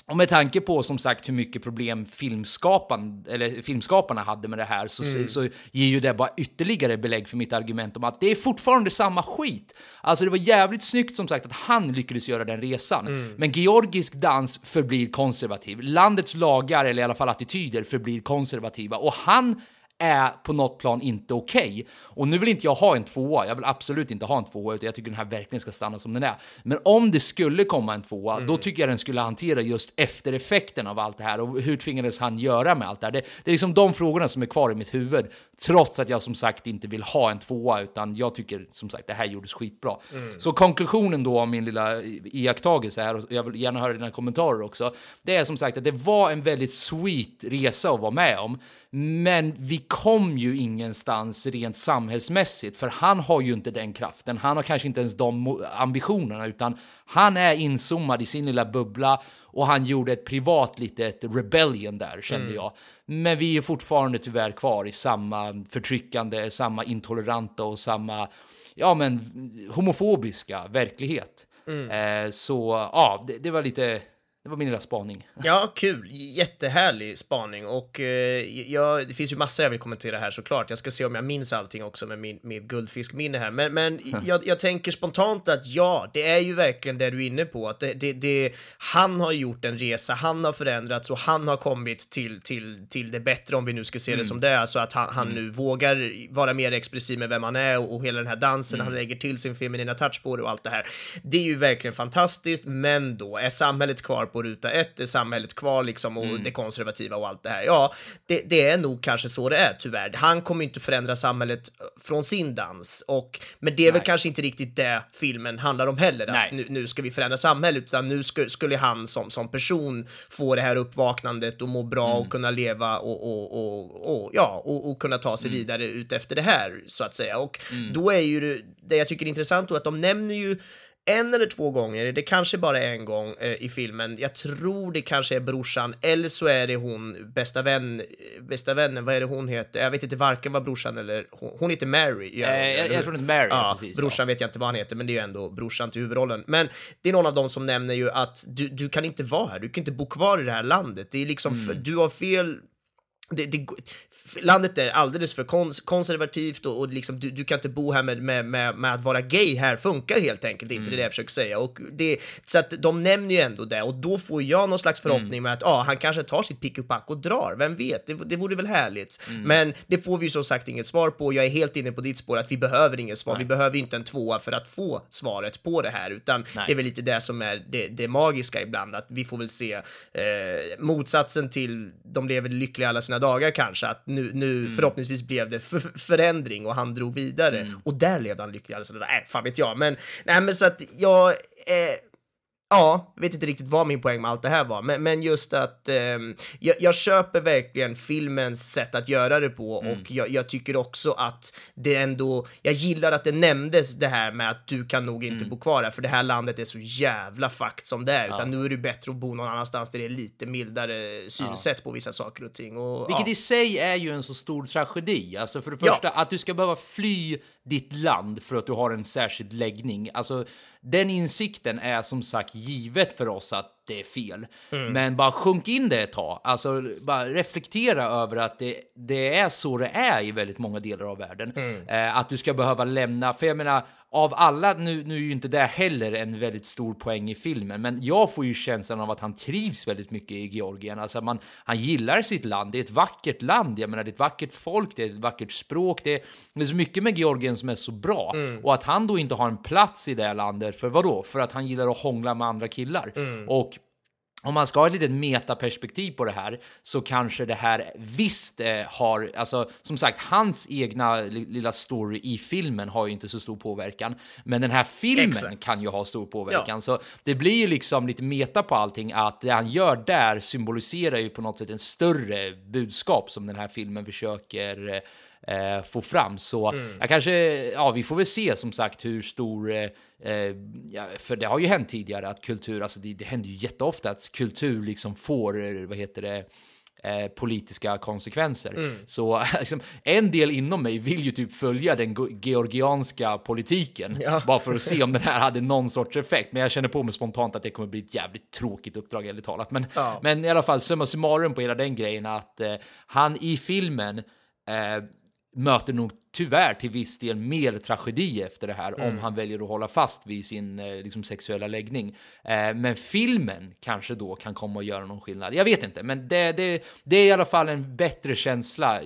och med tanke på som sagt hur mycket problem filmskapan, eller filmskaparna hade med det här så, så ger ju det bara ytterligare belägg för mitt argument om att det är fortfarande samma skit. Alltså det var jävligt snyggt som sagt att han lyckades göra den resan. Men georgisk dans förblir konservativ. Landets lagar, eller i alla fall attityder, förblir konservativa. Och han är på något plan inte okej. Och nu vill inte jag ha en tvåa, jag vill absolut inte ha en tvåa, utan jag tycker den här verkligen ska stanna som den är. Men om det skulle komma en tvåa, då tycker jag den skulle hantera just eftereffekten av allt det här och hur tvingades han göra med allt det här. Det, det är liksom de frågorna som är kvar i mitt huvud, trots att jag som sagt inte vill ha en tvåa, utan jag tycker som sagt det här gjordes skitbra. Så konklusionen då av min lilla iakttagelse här, och jag vill gärna höra dina kommentarer också, det är som sagt att det var en väldigt sweet resa att vara med om, men vi kom ju ingenstans rent samhällsmässigt, för han har ju inte den kraften. Han har kanske inte ens de ambitionerna, utan han är inzoomad i sin lilla bubbla och han gjorde ett privat litet rebellion där, kände mm. jag. Men vi är fortfarande tyvärr kvar i samma förtryckande, samma intoleranta och samma, ja men, homofobiska verklighet. Mm. Eh, så ja, det, det var lite det var min lilla spaning. Ja, kul. Jättehärlig spaning. Och eh, ja, det finns ju massa jag vill kommentera här såklart. Jag ska se om jag minns allting också med min, mitt guldfiskminne här. Men, men jag, jag, tänker spontant att ja, det är ju verkligen det du är inne på. Att det, det, det, han har gjort en resa, han har förändrats och han har kommit till, till, till det bättre om vi nu ska se mm. det som det är. Så att han, han mm. nu vågar vara mer expressiv med vem han är och, och hela den här dansen, mm. han lägger till sin feminina touch på det och allt det här. Det är ju verkligen fantastiskt, men då är samhället kvar på ruta ett, är samhället kvar liksom och mm. det konservativa och allt det här. Ja, det, det, är nog kanske så det är tyvärr. Han kommer inte förändra samhället eh, från sin dans och men det är Nej. väl kanske inte riktigt det filmen handlar om heller. Att nu, nu, ska vi förändra samhället, utan nu sk skulle han som, som person få det här uppvaknandet och må bra mm. och kunna leva och, och, och, och ja, och, kunna ta sig mm. vidare ut efter det här så att säga. Och mm. då är ju det, det jag tycker är intressant då att de nämner ju en eller två gånger, det kanske bara är en gång eh, i filmen. Jag tror det kanske är brorsan, eller så är det hon, bästa vän, bästa vännen, vad är det hon heter? Jag vet inte varken vad brorsan eller hon, hon heter Mary. Ja, eh, jag, jag tror inte Mary, ja, precis. Brorsan ja. vet jag inte vad han heter, men det är ju ändå brorsan till huvudrollen. Men det är någon av dem som nämner ju att du, du kan inte vara här, du kan inte bo kvar i det här landet. Det är liksom, mm. för, du har fel det, det, landet är alldeles för kons konservativt och, och liksom, du, du, kan inte bo här med, med, med, med, att vara gay här funkar helt enkelt inte, mm. det är det jag försöker säga. Och det, så att de nämner ju ändå det och då får jag någon slags förhoppning mm. med att ah, han kanske tar sitt pick och pack och drar, vem vet, det, det vore väl härligt. Mm. Men det får vi ju som sagt inget svar på. Jag är helt inne på ditt spår att vi behöver inget svar, Nej. vi behöver inte en tvåa för att få svaret på det här, utan Nej. det är väl lite det som är det, det magiska ibland, att vi får väl se eh, motsatsen till de lever lyckliga alla sina sina dagar kanske, att nu, nu mm. förhoppningsvis blev det förändring och han drog vidare. Mm. Och där levde han lycklig. Alltså, äh, fan vet jag. Men, nej, men så att jag, eh, Ja, vet inte riktigt vad min poäng med allt det här var, men, men just att eh, jag, jag, köper verkligen filmens sätt att göra det på mm. och jag, jag, tycker också att det ändå, jag gillar att det nämndes det här med att du kan nog inte mm. bo kvar här för det här landet är så jävla fakt som det är, ja. utan nu är det bättre att bo någon annanstans där det är lite mildare synsätt ja. på vissa saker och ting. Och, Vilket ja. i sig är ju en så stor tragedi, alltså för det första att du ska behöva fly ditt land för att du har en särskild läggning, alltså den insikten är som sagt givet för oss att det är fel. Mm. Men bara sjunk in det ett tag. Alltså bara reflektera över att det, det är så det är i väldigt många delar av världen. Mm. Eh, att du ska behöva lämna, för jag menar, av alla, nu, nu är ju inte det heller en väldigt stor poäng i filmen, men jag får ju känslan av att han trivs väldigt mycket i Georgien. Alltså man, han gillar sitt land, det är ett vackert land, jag menar det är ett vackert folk, det är ett vackert språk, det är, det är så mycket med Georgien som är så bra. Mm. Och att han då inte har en plats i det landet, för vad då? För att han gillar att hångla med andra killar. Mm. Och om man ska ha ett litet metaperspektiv på det här så kanske det här visst eh, har, alltså som sagt, hans egna lilla story i filmen har ju inte så stor påverkan, men den här filmen Exakt. kan ju ha stor påverkan. Ja. Så det blir ju liksom lite meta på allting att det han gör där symboliserar ju på något sätt en större budskap som den här filmen försöker eh, få fram. Så mm. jag kanske, ja, vi får väl se som sagt hur stor eh, Eh, för det har ju hänt tidigare att kultur, alltså det, det händer ju jätteofta att kultur liksom får, eh, vad heter det, eh, politiska konsekvenser. Mm. Så liksom, en del inom mig vill ju typ följa den georgianska politiken ja. bara för att se om den här hade någon sorts effekt. Men jag känner på mig spontant att det kommer bli ett jävligt tråkigt uppdrag, eller talat. Men, ja. men i alla fall, summa summarum på hela den grejen att eh, han i filmen eh, möter nog tyvärr till viss del mer tragedi efter det här mm. om han väljer att hålla fast vid sin eh, liksom, sexuella läggning. Eh, men filmen kanske då kan komma och göra någon skillnad. Jag vet inte, men det, det, det är i alla fall en bättre känsla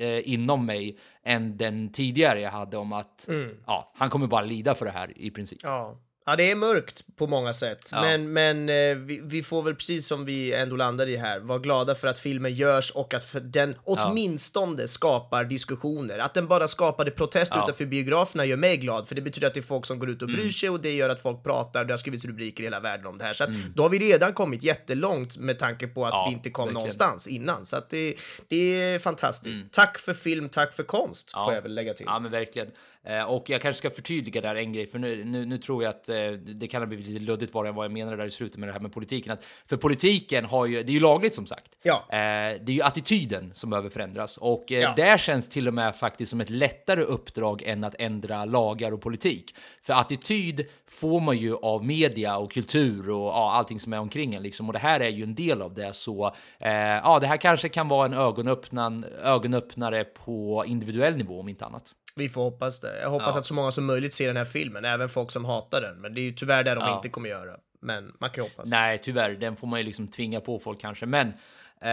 eh, inom mig än den tidigare jag hade om att mm. ja, han kommer bara lida för det här i princip. Ja. Ja, det är mörkt på många sätt, Ja. men, men eh, vi, vi får väl precis som vi ändå landar i här, vara glada för att filmen görs och att den åtminstone skapar diskussioner. Att den bara skapade protester Ja. Mm. utanför biograferna gör mig glad, för det betyder att det är folk som går ut och bryr sig och det gör att folk pratar. Det har skrivits rubriker i hela världen om det här, så att då har vi redan kommit jättelångt med tanke på att Mm. Ja, vi inte kom verkligen. någonstans innan. Så att det, det är fantastiskt. Tack för film, tack för konst, Mm. Ja. får jag väl lägga till. Ja, men verkligen. Eh, och jag kanske ska förtydliga där en grej, för nu, nu, nu tror jag att eh, det kan ha blivit lite luddigt vad jag, vad jag menade där i slutet med det här med politiken. Att, för politiken har ju, det är ju lagligt som sagt. Ja. Eh, det är ju attityden som behöver förändras och Ja. där känns till och med faktiskt som ett lättare uppdrag än att ändra lagar och politik. För attityd får man ju av media och kultur och ja, allting som är omkring en liksom. Och det här är ju en del av det. Så eh, ja, det här kanske kan vara en ögonöppnan, ögonöppnare på individuell nivå om inte annat. Vi får hoppas det. Jag hoppas Ja. att så många som möjligt ser den här filmen, även folk som hatar den. Men det är ju tyvärr det de Ja. inte kommer göra. Men man kan ju hoppas. Nej, tyvärr, den får man ju liksom tvinga på folk kanske. Men eh,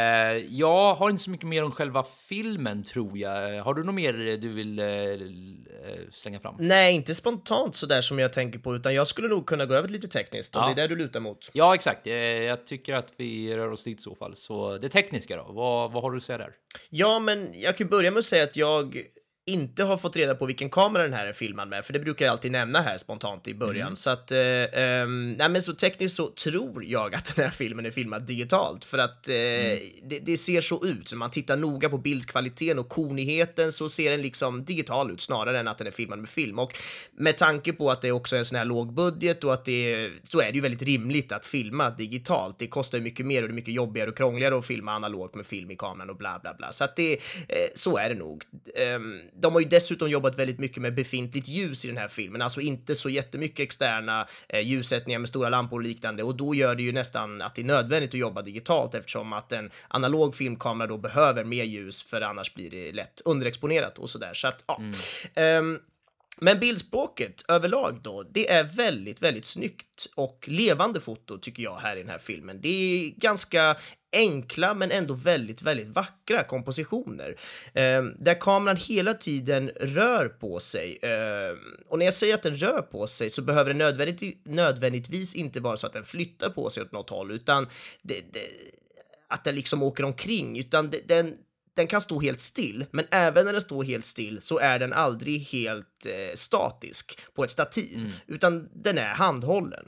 jag har inte så mycket mer om själva filmen tror jag. Har du något mer du vill eh, eh, slänga fram? Nej, inte spontant så där som jag tänker på, utan jag skulle nog kunna gå över lite tekniskt om Ja. det är det du lutar mot. Ja, exakt. Eh, jag tycker att vi rör oss dit i så fall. Så det tekniska då, vad, vad har du att säga där? Ja, men jag kan börja med att säga att jag inte har fått reda på vilken kamera den här är filmad med, för det brukar jag alltid nämna här spontant i början. Så att, eh, ehm, nej men så tekniskt så tror jag att den här filmen är filmad digitalt, för att eh, det, det ser så ut. När man tittar noga på bildkvaliteten och konigheten så ser den liksom digital ut snarare än att den är filmad med film. Och med tanke på att det också är en sån här låg budget och att det så är det ju väldigt rimligt att filma digitalt. Det kostar ju mycket mer och det är mycket jobbigare och krångligare att filma analogt med film i kameran och bla bla bla. Så att det, eh, så är det nog. De har ju dessutom jobbat väldigt mycket med befintligt ljus i den här filmen, alltså inte så jättemycket externa eh, ljussättningar med stora lampor och liknande och då gör det ju nästan att det är nödvändigt att jobba digitalt eftersom att en analog filmkamera då behöver mer ljus för annars blir det lätt underexponerat och sådär. Så att, ja. Ehm, men bildspråket överlag då, det är väldigt, väldigt snyggt och levande foto tycker jag här i den här filmen. Det är ganska enkla men ändå väldigt, väldigt vackra kompositioner. Eh, där kameran hela tiden rör på sig. Eh, och när jag säger att den rör på sig så behöver det nödvändigt, nödvändigtvis inte vara så att den flyttar på sig åt något håll, utan det, det, att den liksom åker omkring, utan det, den, den kan stå helt still, men även när den står helt still så är den aldrig helt eh, statisk på ett stativ, utan den är handhållen.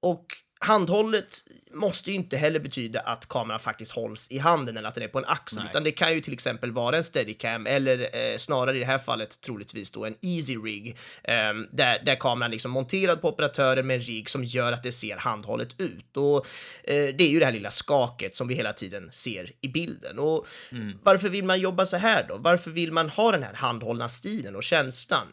Och handhållet måste ju inte heller betyda att kameran faktiskt hålls i handen eller att den är på en axel, Nej. utan det kan ju till exempel vara en steadicam eller eh, snarare i det här fallet troligtvis då en easy rig eh, där, där kameran liksom monterad på operatören med en rigg som gör att det ser handhållet ut. Och eh, det är ju det här lilla skaket som vi hela tiden ser i bilden. Och varför vill man jobba så här då? Varför vill man ha den här handhållna stilen och känslan?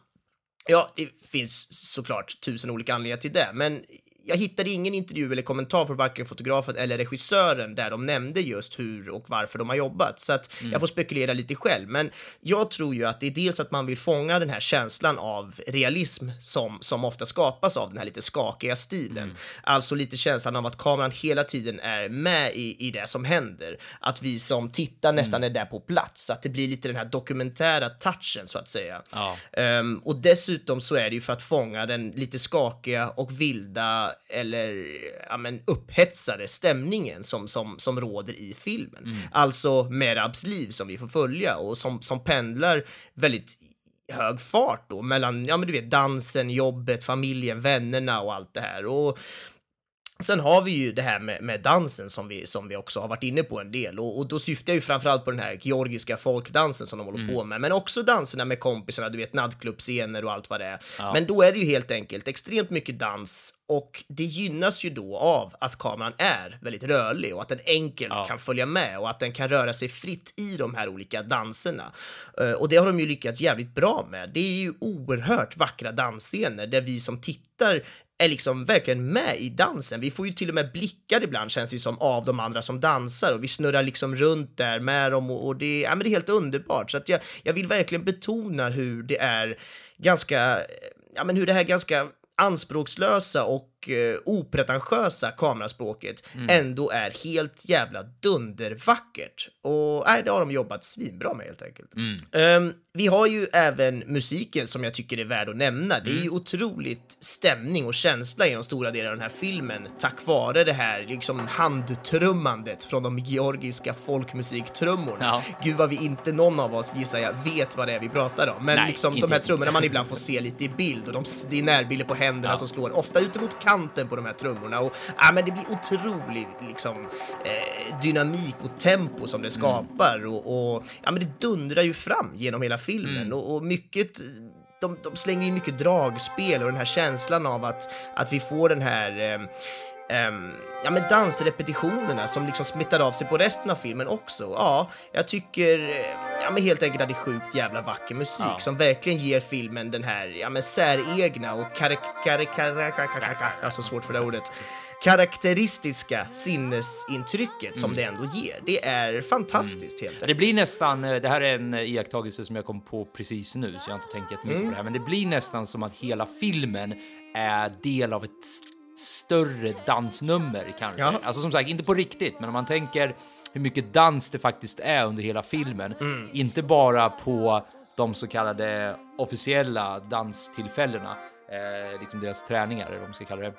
Ja, det finns såklart tusen olika anledningar till det, men jag hittade ingen intervju eller kommentar från varken fotografen eller regissören där de nämnde just hur och varför de har jobbat, så att jag får spekulera lite själv. Men jag tror ju att det är dels att man vill fånga den här känslan av realism som, som ofta skapas av den här lite skakiga stilen. Alltså lite känslan av att kameran hela tiden är med i, i det som händer. Att vi som tittar nästan är där på plats, att det blir lite den här dokumentära touchen så att säga. Ja. Ehm, och dessutom så är det ju för att fånga den lite skakiga och vilda eller ja, men upphetsade stämningen som, som, som råder i filmen. Alltså Merabs liv som vi får följa och som, som pendlar väldigt hög fart då mellan, ja men du vet, dansen, jobbet, familjen, vännerna och allt det här. Och Sen har vi ju det här med, med dansen som vi, som vi också har varit inne på en del och, och då syftar jag ju framförallt på den här georgiska folkdansen som de håller på med, men också danserna med kompisarna, du vet nattklubbscener och allt vad det är. Men då är det ju helt enkelt extremt mycket dans och det gynnas ju då av att kameran är väldigt rörlig och att den enkelt Ja. kan följa med och att den kan röra sig fritt i de här olika danserna. Eh, Och det har de ju lyckats jävligt bra med. Det är ju oerhört vackra dansscener där vi som tittar är liksom verkligen med i dansen. Vi får ju till och med blickar ibland känns det som av de andra som dansar och vi snurrar liksom runt där med dem och, och det, ja, men det är helt underbart. Så att jag, jag vill verkligen betona hur det är ganska, ja men hur det här ganska anspråkslösa och och eh, opretentiösa kameraspråket ändå är helt jävla dundervackert. Och nej, det har de jobbat svinbra med helt enkelt. Ehm, vi har ju även musiken som jag tycker är värd att nämna. Det är ju otroligt stämning och känsla genom stora delar av den här filmen tack vare det här liksom handtrummandet från de georgiska folkmusiktrummorna. Ja. Gud vad vi inte någon av oss gissar jag vet vad det är vi pratar om. Men Nej, liksom de här trummorna man ibland får se lite i bild och de, det är närbilder på händerna Ja. som slår, ofta ut mot kanten på de här trummorna. Och, ja, men det blir otrolig liksom, eh, dynamik och tempo som det skapar. Och, och, ja, men det dundrar ju fram genom hela filmen och, och mycket de, de slänger in mycket dragspel och den här känslan av att, att vi får den här ehm, ehm, ja, men dansrepetitionerna som liksom smittar av sig på resten av filmen också. Ja, jag tycker eh, ja, men helt enkelt att det är sjukt jävla vacker musik Ja. som verkligen ger filmen den här ja, men säregna och karik, karik, karik, karik, jag har så svårt för det ordet karaktäristiska sinnesintrycket som det ändå ger. Det är fantastiskt helt Ja, enkelt. Det blir nästan, eh, det här är en iakttagelse som jag kom på precis nu, så jag har inte tänkt jättemycket Mm. på det här, men det blir nästan som att hela filmen är del av ett st- större dansnummer kanske. Ja. Alltså som sagt, inte på riktigt, men om man tänker hur mycket dans det faktiskt är under hela filmen, Mm. inte bara på de så kallade officiella danstillfällena, eh, liksom deras träningar, eller vad man ska kalla det,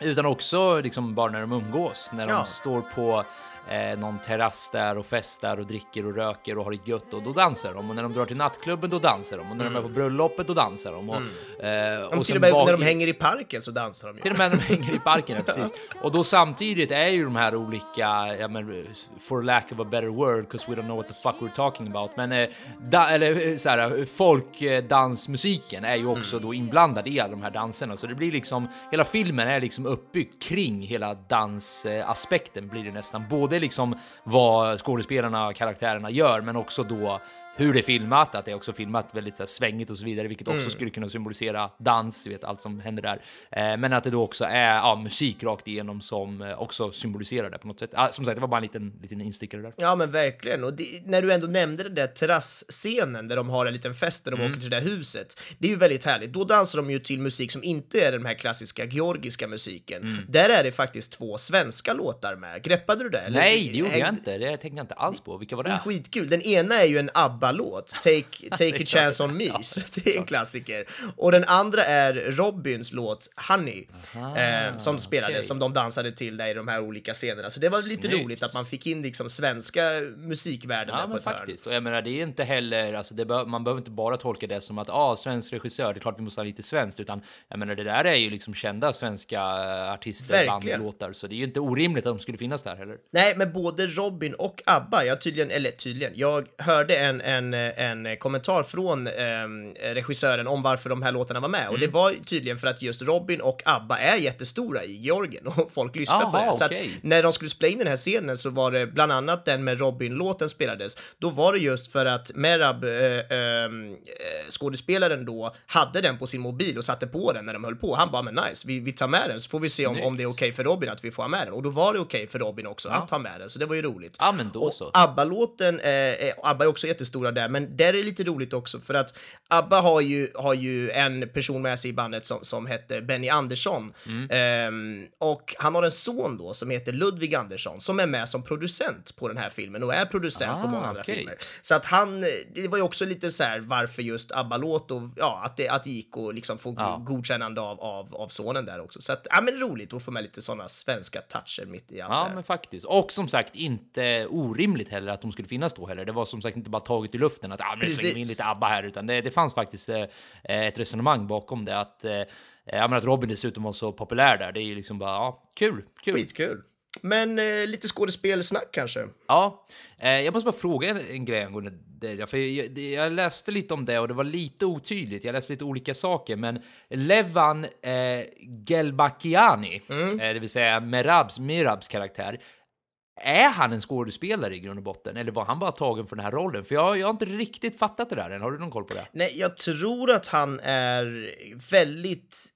utan också liksom bara när de umgås, när Mm. Ja. de står på eh, någon terrass där och festar och dricker och röker och har det gött och då dansar de. Och när de drar till nattklubben då dansar de. Och när de är på bröllopet då dansar de. Och, eh, Om och till och med när de hänger i parken så dansar de ju. till och med när de hänger i parken, ja, precis. Och då samtidigt är ju de här olika, ja men for lack of a better word, because we don't know what the fuck we're talking about, men eh, da, eller eh, så här, folkdansmusiken är ju också då inblandad i alla de här danserna, så det blir liksom, hela filmen är liksom uppbyggd kring hela dansaspekten blir det nästan, både liksom vad skådespelarna, karaktärerna gör, men också då hur det är filmat, att det är också filmat väldigt så här, svängigt och så vidare, vilket också skulle kunna symbolisera dans, vet allt som händer där. Eh, men att det då också är ja, musik rakt igenom som eh, också symboliserar det på något sätt. Ah, som sagt, det var bara en liten, liten instickare där. Ja men verkligen. Och det, när du ändå nämnde den där terrasscenen där de har en liten fest där de Mm. åker till det där huset. Det är ju väldigt härligt. Då dansar de ju till musik som inte är den här klassiska georgiska musiken. Mm. Där är det faktiskt två svenska låtar med. Greppade du det? Eller Nej, det gjorde jag inte. Det tänkte jag inte alls på. Vilka var Det är det? skitkul. Den ena är ju en ABBA-låt, Take, take a chance on me. Det är en klassiker. Och den andra är Robins låt Honey, eh, som spelades, okej. som de dansade till där i de här olika scenerna. Så det var lite Snyggt. roligt att man fick in liksom svenska musikvärlden Ja, där på men ett hörn. faktiskt. Och jag menar, det är inte heller, alltså bör, man behöver inte bara tolka det som att, ah, svensk regissör, det är klart vi måste ha lite svenskt, utan jag menar, det där är ju liksom kända svenska artister, band, Verkligen. låtar, så det är ju inte orimligt att de skulle finnas där heller. Nej, men både Robin och ABBA, jag tydligen, eller tydligen, jag hörde en, en, en kommentar från ehm, regissören om varför de här låtarna var med. Och Mm. det var tydligen för att just Robin och ABBA är jättestora i Georgien och folk lyssnar på Jaha, det. Så att okej. när de skulle spela in den här scenen så var det bland annat den med Robin-låten spelades. Då var det just för att Merab, eh, ehm, eh, skådespelaren då, hade den på sin mobil och satte på den när de höll på. Han bara, men nice, vi, vi tar med den så får vi se om, om det är okej för Robin att vi får ha med den. Och då var det okej för Robin också att ha med den, så det var ju roligt. Ja, men då och så. ABBA-låten, eh, eh, ABBA är också jättestora där, men där är det lite roligt också för att ABBA har ju, har ju en person med sig i bandet som, som hette Benny Andersson. Mm. Ehm, och han har en son då som heter Ludvig Andersson som är med som producent på den här filmen och är producent på Ah, många andra okej. filmer. Så att han, det var ju också lite så här varför just ABBA-låt och ja, att det, att det gick och liksom få Ja. godkännande av, av, av sonen där också. Så att, ja men roligt att få med lite sådana svenska toucher mitt i allt Ja, här. men faktiskt. Och som sagt, inte orimligt heller att de skulle finnas då heller. Det var som sagt inte bara taget i luften att ah, men slänger vi in lite ABBA här, utan det, det fanns faktiskt eh, ett resonemang bakom det. Att, eh, att Robin dessutom var så populär där. Det är ju liksom bara, ja, kul, kul. Skitkul. Men eh, lite skådespelsnack kanske? Ja, eh, jag måste bara fråga en, en grej angående det. För jag, det- jag läste lite om det och det var lite otydligt. Jag läste lite olika saker, men Levan eh, Gelbakiani, Mm. eh, det vill säga Merabs, Mirabs karaktär, är han en skådespelare i grund och botten? Eller var han bara tagen för den här rollen? För jag, jag har inte riktigt fattat det där än. Har du någon koll på det? Nej, jag tror att han är väldigt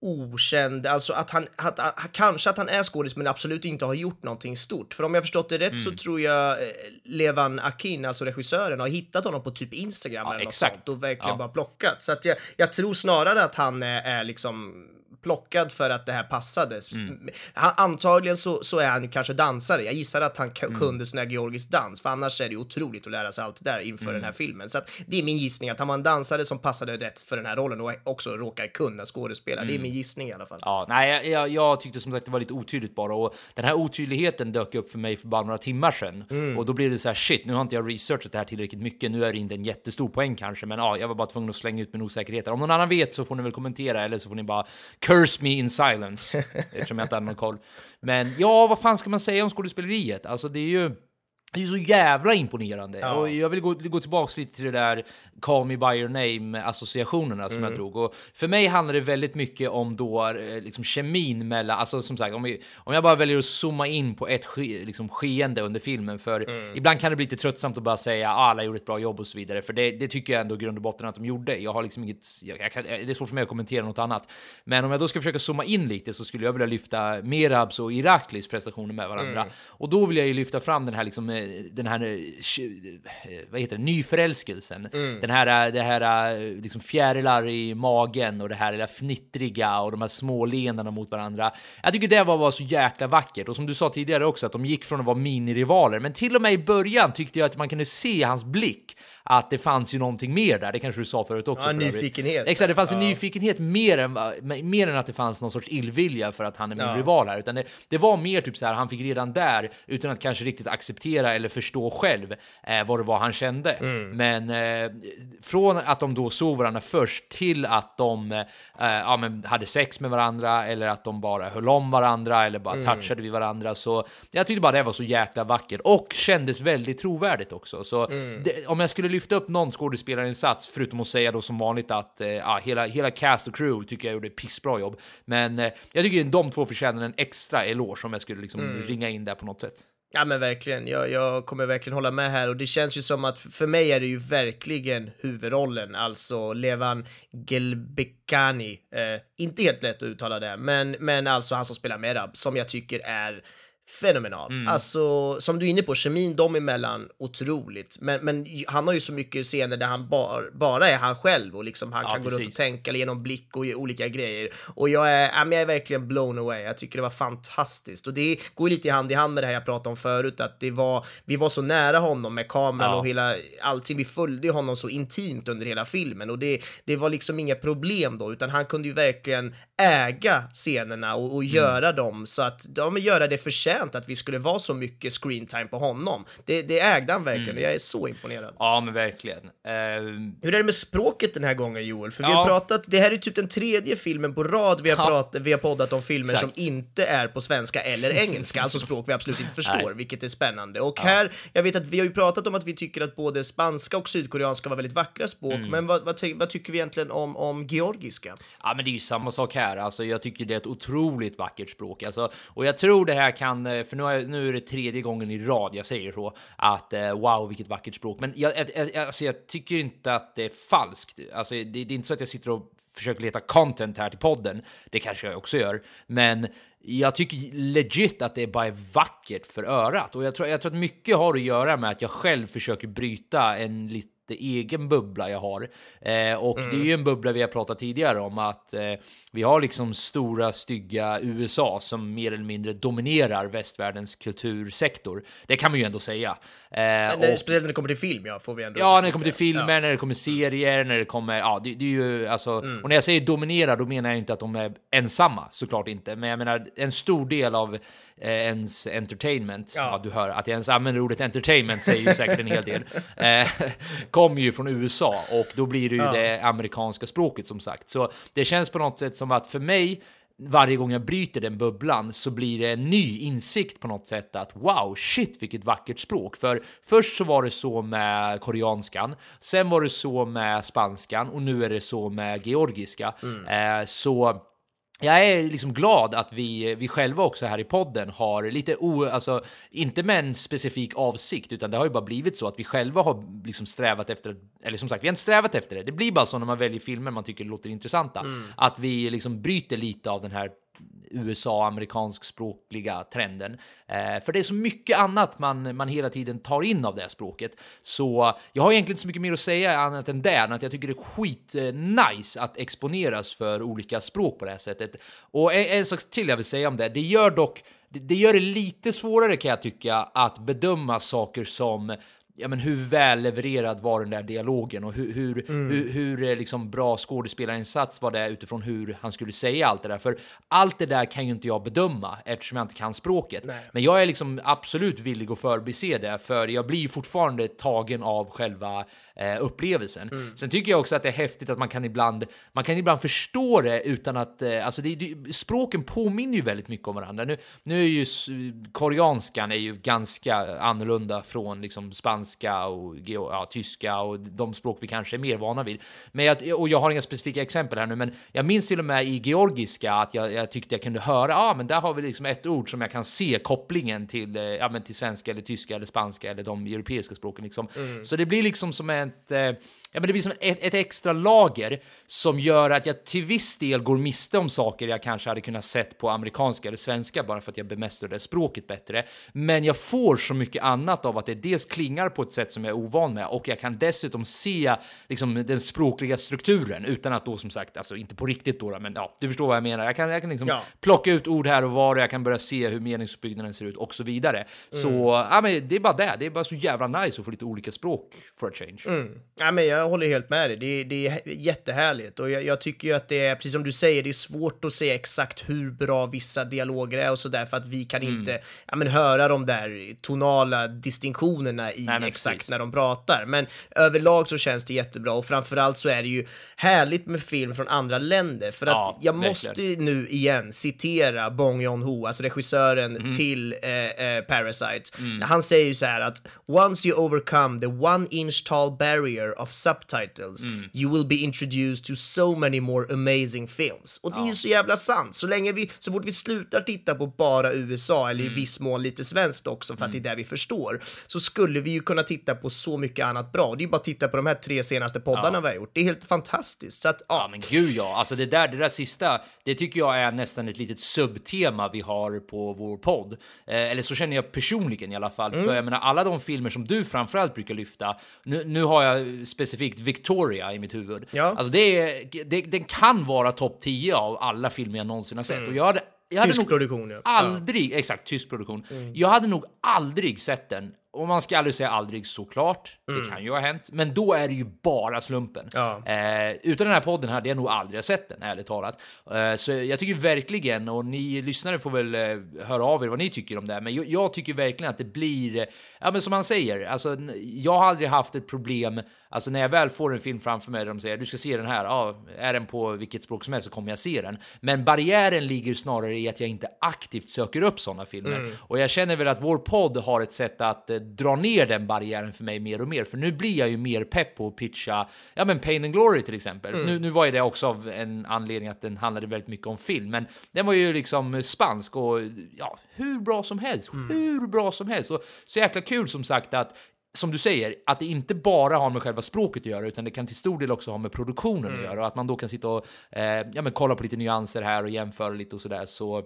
okänd, alltså att han, att, att, kanske att han är skådis men absolut inte har gjort någonting stort. För om jag förstått det rätt Mm. så tror jag eh, Levan Akin, alltså regissören, har hittat honom på typ Instagram Ja, eller något exakt. sånt och verkligen Ja. bara plockat. Så att jag, jag tror snarare att han är, är liksom plockad för att det här passade. Mm. Han, antagligen så, så är han ju kanske dansare. Jag gissar att han Mm. kunde sån här georgisk dans, för annars är det otroligt att lära sig allt det där inför Mm. den här filmen. Så att det är min gissning att han var en dansare som passade rätt för den här rollen och också råkar kunna skådespela. Det är min gissning i alla fall. Mm. Ja, nej, jag, jag, tyckte som sagt det var lite otydligt bara och den här otydligheten dök upp för mig för bara några timmar sedan Mm. och då blev det så här shit. Nu har inte jag researchat det här tillräckligt mycket. Nu är det inte en jättestor poäng kanske, men ja, jag var bara tvungen att slänga ut min osäkerheter. Om någon annan vet så får ni väl kommentera eller så får ni bara curse me in silence eftersom jag inte hade någon koll. Men ja, vad fan ska man säga om skådespeleriet? Alltså, det är ju det är ju så jävla imponerande. Ja. Och jag vill gå, gå tillbaka lite till det där Call Me By Your Name-associationerna som jag drog. Och för mig handlar det väldigt mycket om då eh, liksom kemin mellan, alltså som sagt, om, vi, om jag bara väljer att zooma in på ett ske, liksom, skeende under filmen, för ibland kan det bli lite tröttsamt att bara säga ah, alla gjorde ett bra jobb och så vidare, för det, det tycker jag ändå grund och botten att de gjorde. Jag har liksom inget, jag, jag kan, det är svårt för mig att kommentera något annat. Men om jag då ska försöka zooma in lite så skulle jag vilja lyfta Merabs och Iraklis prestationer med varandra. Och då vill jag ju lyfta fram den här liksom, eh, den här, eh, vad heter det, nyförälskelsen. Den här, eh, det här eh, liksom fjärilar i magen och det här lilla fnittriga och de här små leendena mot varandra. Jag tycker det var, var så jäkla vackert. Och som du sa tidigare också, att de gick från att vara minirivaler, men till och med i början tyckte jag att man kunde se i hans blick att det fanns ju någonting mer där. Det kanske du sa förut också. Ja, för nyfikenhet. Exakt, det fanns en Ja. nyfikenhet mer än, mer än att det fanns någon sorts illvilja för att han är min Ja. rival här. Utan det, det var mer typ så här, han fick redan där, utan att kanske riktigt acceptera eller förstå själv eh, vad det var han kände. Mm. Men eh, från att de då såg varandra först till att de eh, ja, men hade sex med varandra eller att de bara höll om varandra eller bara Mm. touchade vid varandra. Så jag tyckte bara det var så jäkla vackert och kändes väldigt trovärdigt också. Så Mm. det, om jag skulle lyfta upp någon skådespelarinsats, förutom att säga då som vanligt att eh, ja, hela, hela cast och crew tycker jag gjorde ett pissbra jobb. Men eh, jag tycker de två förtjänar en extra eloge om jag skulle liksom Mm. ringa in där på något sätt. Ja men verkligen, jag, jag kommer verkligen hålla med här. Och det känns ju som att för mig är det ju verkligen huvudrollen, alltså Levan Gelbekani. Eh, inte helt lätt att uttala det, men, men alltså han som spelar Merab, som jag tycker är fenomenal. Mm. Alltså, som du är inne på, kemin dem emellan, otroligt. Men, men han har ju så mycket scener där han bar, bara är han själv och liksom han Ja, kan gå runt och precis. tänka genom blick och olika grejer. Och jag är, jag är verkligen blown away. Jag tycker det var fantastiskt. Och det går lite hand i hand med det här jag pratade om förut, att det var, vi var så nära honom med kameran Ja. och hela allting. Vi följde honom så intimt under hela filmen och det, det var liksom inga problem då, utan han kunde ju verkligen äga scenerna och, och göra dem så att, ja men göra det förtjänt att vi skulle vara så mycket screen time på honom. Det, det ägde han verkligen och jag är så imponerad. Ja, men verkligen. Eh, Hur är det med språket den här gången Joel? För vi Ja. har pratat, det här är typ den tredje filmen på rad vi har, Ja. pratat, vi har poddat om filmer Exakt. som inte är på svenska eller engelska, alltså språk vi absolut inte förstår, Nej. vilket är spännande. Och här, jag vet att vi har ju pratat om att vi tycker att både spanska och sydkoreanska var väldigt vackra språk, Mm. men vad, vad, vad tycker vi egentligen om, om georgiska? Ja, men det är ju samma sak här. Alltså, jag tycker det är ett otroligt vackert språk. Alltså, och jag tror det här kan, eh, för nu, har jag, nu är det tredje gången i rad jag säger så, att eh, wow, vilket vackert språk. Men jag, jag, alltså, jag tycker inte att det är falskt. Alltså, det, det är inte så att jag sitter och försöker leta content här till podden. Det kanske jag också gör, men jag tycker legit att det bara är vackert för örat. Och jag tror, jag tror att mycket har att göra med att jag själv försöker bryta en lite egen bubbla jag har. Eh, och det är ju en bubbla vi har pratat tidigare om att eh, vi har liksom stora stygga USA som mer eller mindre dominerar västvärldens kultursektor. Det kan man ju ändå säga. Eh, När, och- speciellt när det kommer till film, ja, får vi ändå Ja, när det kommer till filmer, Ja. när det kommer serier, när det kommer... Ja, det, det är ju alltså... Mm. Och när jag säger dominera, då menar jag inte att de är ensamma, såklart inte. Men jag menar, en stor del av eh, ens entertainment, ja. Ja. du hör att jag ens använder ordet entertainment säger ju säkert en hel del, eh, kommer ju från USA och då blir det ju Ja. det amerikanska språket som sagt. Så det känns på något sätt som att för mig, varje gång jag bryter den bubblan så blir det en ny insikt på något sätt att wow, shit vilket vackert språk. För först så var det så med koreanskan, sen var det så med spanskan och nu är det så med georgiska. Eh, så jag är liksom glad att vi, vi själva också här i podden har lite, o, alltså inte med en specifik avsikt, utan det har ju bara blivit så att vi själva har liksom strävat efter, eller som sagt, vi har inte strävat efter det. Det blir bara så när man väljer filmer man tycker låter intressanta, att vi liksom bryter lite av den här USA amerikanskspråkliga trenden. Eh, för det är så mycket annat man, man hela tiden tar in av det här språket. Så jag har egentligen inte så mycket mer att säga annat än det, att jag tycker det är skit eh, nice att exponeras för olika språk på det här sättet. Och en, en sak till jag vill säga om det, det gör dock det, det gör det lite svårare kan jag tycka att bedöma saker som ja, men hur väl levererad var den där dialogen och hur, hur, Mm. hur, hur eh, liksom bra skådespelarinsats var det utifrån hur han skulle säga allt det där. För allt det där kan ju inte jag bedöma eftersom jag inte kan språket. Men jag är liksom absolut villig att förbise det, för jag blir fortfarande tagen av själva eh, upplevelsen. Mm. Sen tycker jag också att det är häftigt att man kan ibland, man kan ibland förstå det utan att, eh, alltså det, det, språken påminner ju väldigt mycket om varandra. Nu, nu är ju koreanskan är ju ganska annorlunda från liksom spanska och geo- ja, tyska och de språk vi kanske är mer vana vid. Men jag, och jag har inga specifika exempel här nu, men jag minns till och med i georgiska att jag, jag tyckte jag kunde höra, ja, ah, men där har vi liksom ett ord som jag kan se kopplingen till, eh, ja, men till svenska eller tyska eller spanska eller de europeiska språken liksom. Så det blir liksom som ett, eh, ja, men det blir som ett, ett extra lager som gör att jag till viss del går miste om saker jag kanske hade kunnat sett på amerikanska eller svenska bara för att jag bemästrar det språket bättre. Men jag får så mycket annat av att det dels klingar på ett sätt som jag är ovan med och jag kan dessutom se liksom, den språkliga strukturen utan att då som sagt, alltså inte på riktigt då, men ja, du förstår vad jag menar. Jag kan, jag kan liksom Ja. plocka ut ord här och var och jag kan börja se hur meningsuppbyggnaden ser ut och så vidare. Så ja, men det är bara det. Det är bara så jävla nice att få lite olika språk for a change. Ja, men jag håller helt med dig. Det, det är jättehärligt. Och jag, jag tycker ju att det är, precis som du säger, det är svårt att säga exakt hur bra vissa dialoger är och så där för att vi kan Mm. inte ja, men höra de där tonala distinktionerna i Nej, exakt precis. när de pratar. Men överlag så känns det jättebra och framförallt så är det ju härligt med film från andra länder för att Ja, jag verkligen. måste nu igen citera Bong Joon-Ho, alltså regissören Mm. till eh, eh, Parasite. Han säger ju så här att “Once you overcome the one inch tall barrier of subtitles Mm. you will be introduced to so many more amazing films”. Och det är ju så jävla sant. Så länge vi, så fort vi slutar titta på bara USA, eller i Mm. viss mån lite svenskt också, för att det är det vi förstår, så skulle vi ju kunna titta på så mycket annat bra. Det är ju bara att titta på de här tre senaste poddarna vi har gjort. Det är helt fantastiskt. Så att, ja. Ja men gud ja, alltså det där, det där sista, det tycker jag är nästan ett litet subtema vi har på vår podd. Eh, eller så känner jag personligen i alla fall, Mm. för jag menar alla de filmer som du framförallt brukar lyfta, nu, nu har jag specifikt Victoria i mitt huvud. Ja. Alltså det, är, det, den kan vara topp 10 av alla filmer jag någonsin har sett och jag hade jag hade Tysk nog produktion, ja. aldrig, exakt, tysk produktion. Jag hade nog aldrig sett den. Och man ska aldrig säga aldrig såklart, det kan ju ha hänt. Men då är det ju bara slumpen. Ja. Eh, utan den här podden hade jag nog aldrig sett den, ärligt talat. Eh, så jag tycker verkligen, och ni lyssnare får väl eh, höra av er vad ni tycker om det här, men jag, jag tycker verkligen att det blir, eh, ja men som man säger, alltså jag har aldrig haft ett problem, alltså när jag väl får en film framför mig där de säger du ska se den här, ja, är den på vilket språk som helst så kommer jag se den. Men barriären ligger snarare i att jag inte aktivt söker upp sådana filmer. Och jag känner väl att vår podd har ett sätt att eh, dra ner den barriären för mig mer och mer, för nu blir jag ju mer pepp på att pitcha, ja men Pain and Glory till exempel. Nu, nu var ju det också av en anledning att den handlade väldigt mycket om film, men den var ju liksom spansk och ja, hur bra som helst, hur bra som helst. Och så jäkla kul som sagt att som du säger, att det inte bara har med själva språket att göra, utan det kan till stor del också ha med produktionen att göra och att man då kan sitta och eh, ja, men kolla på lite nyanser här och jämföra lite och sådär. Så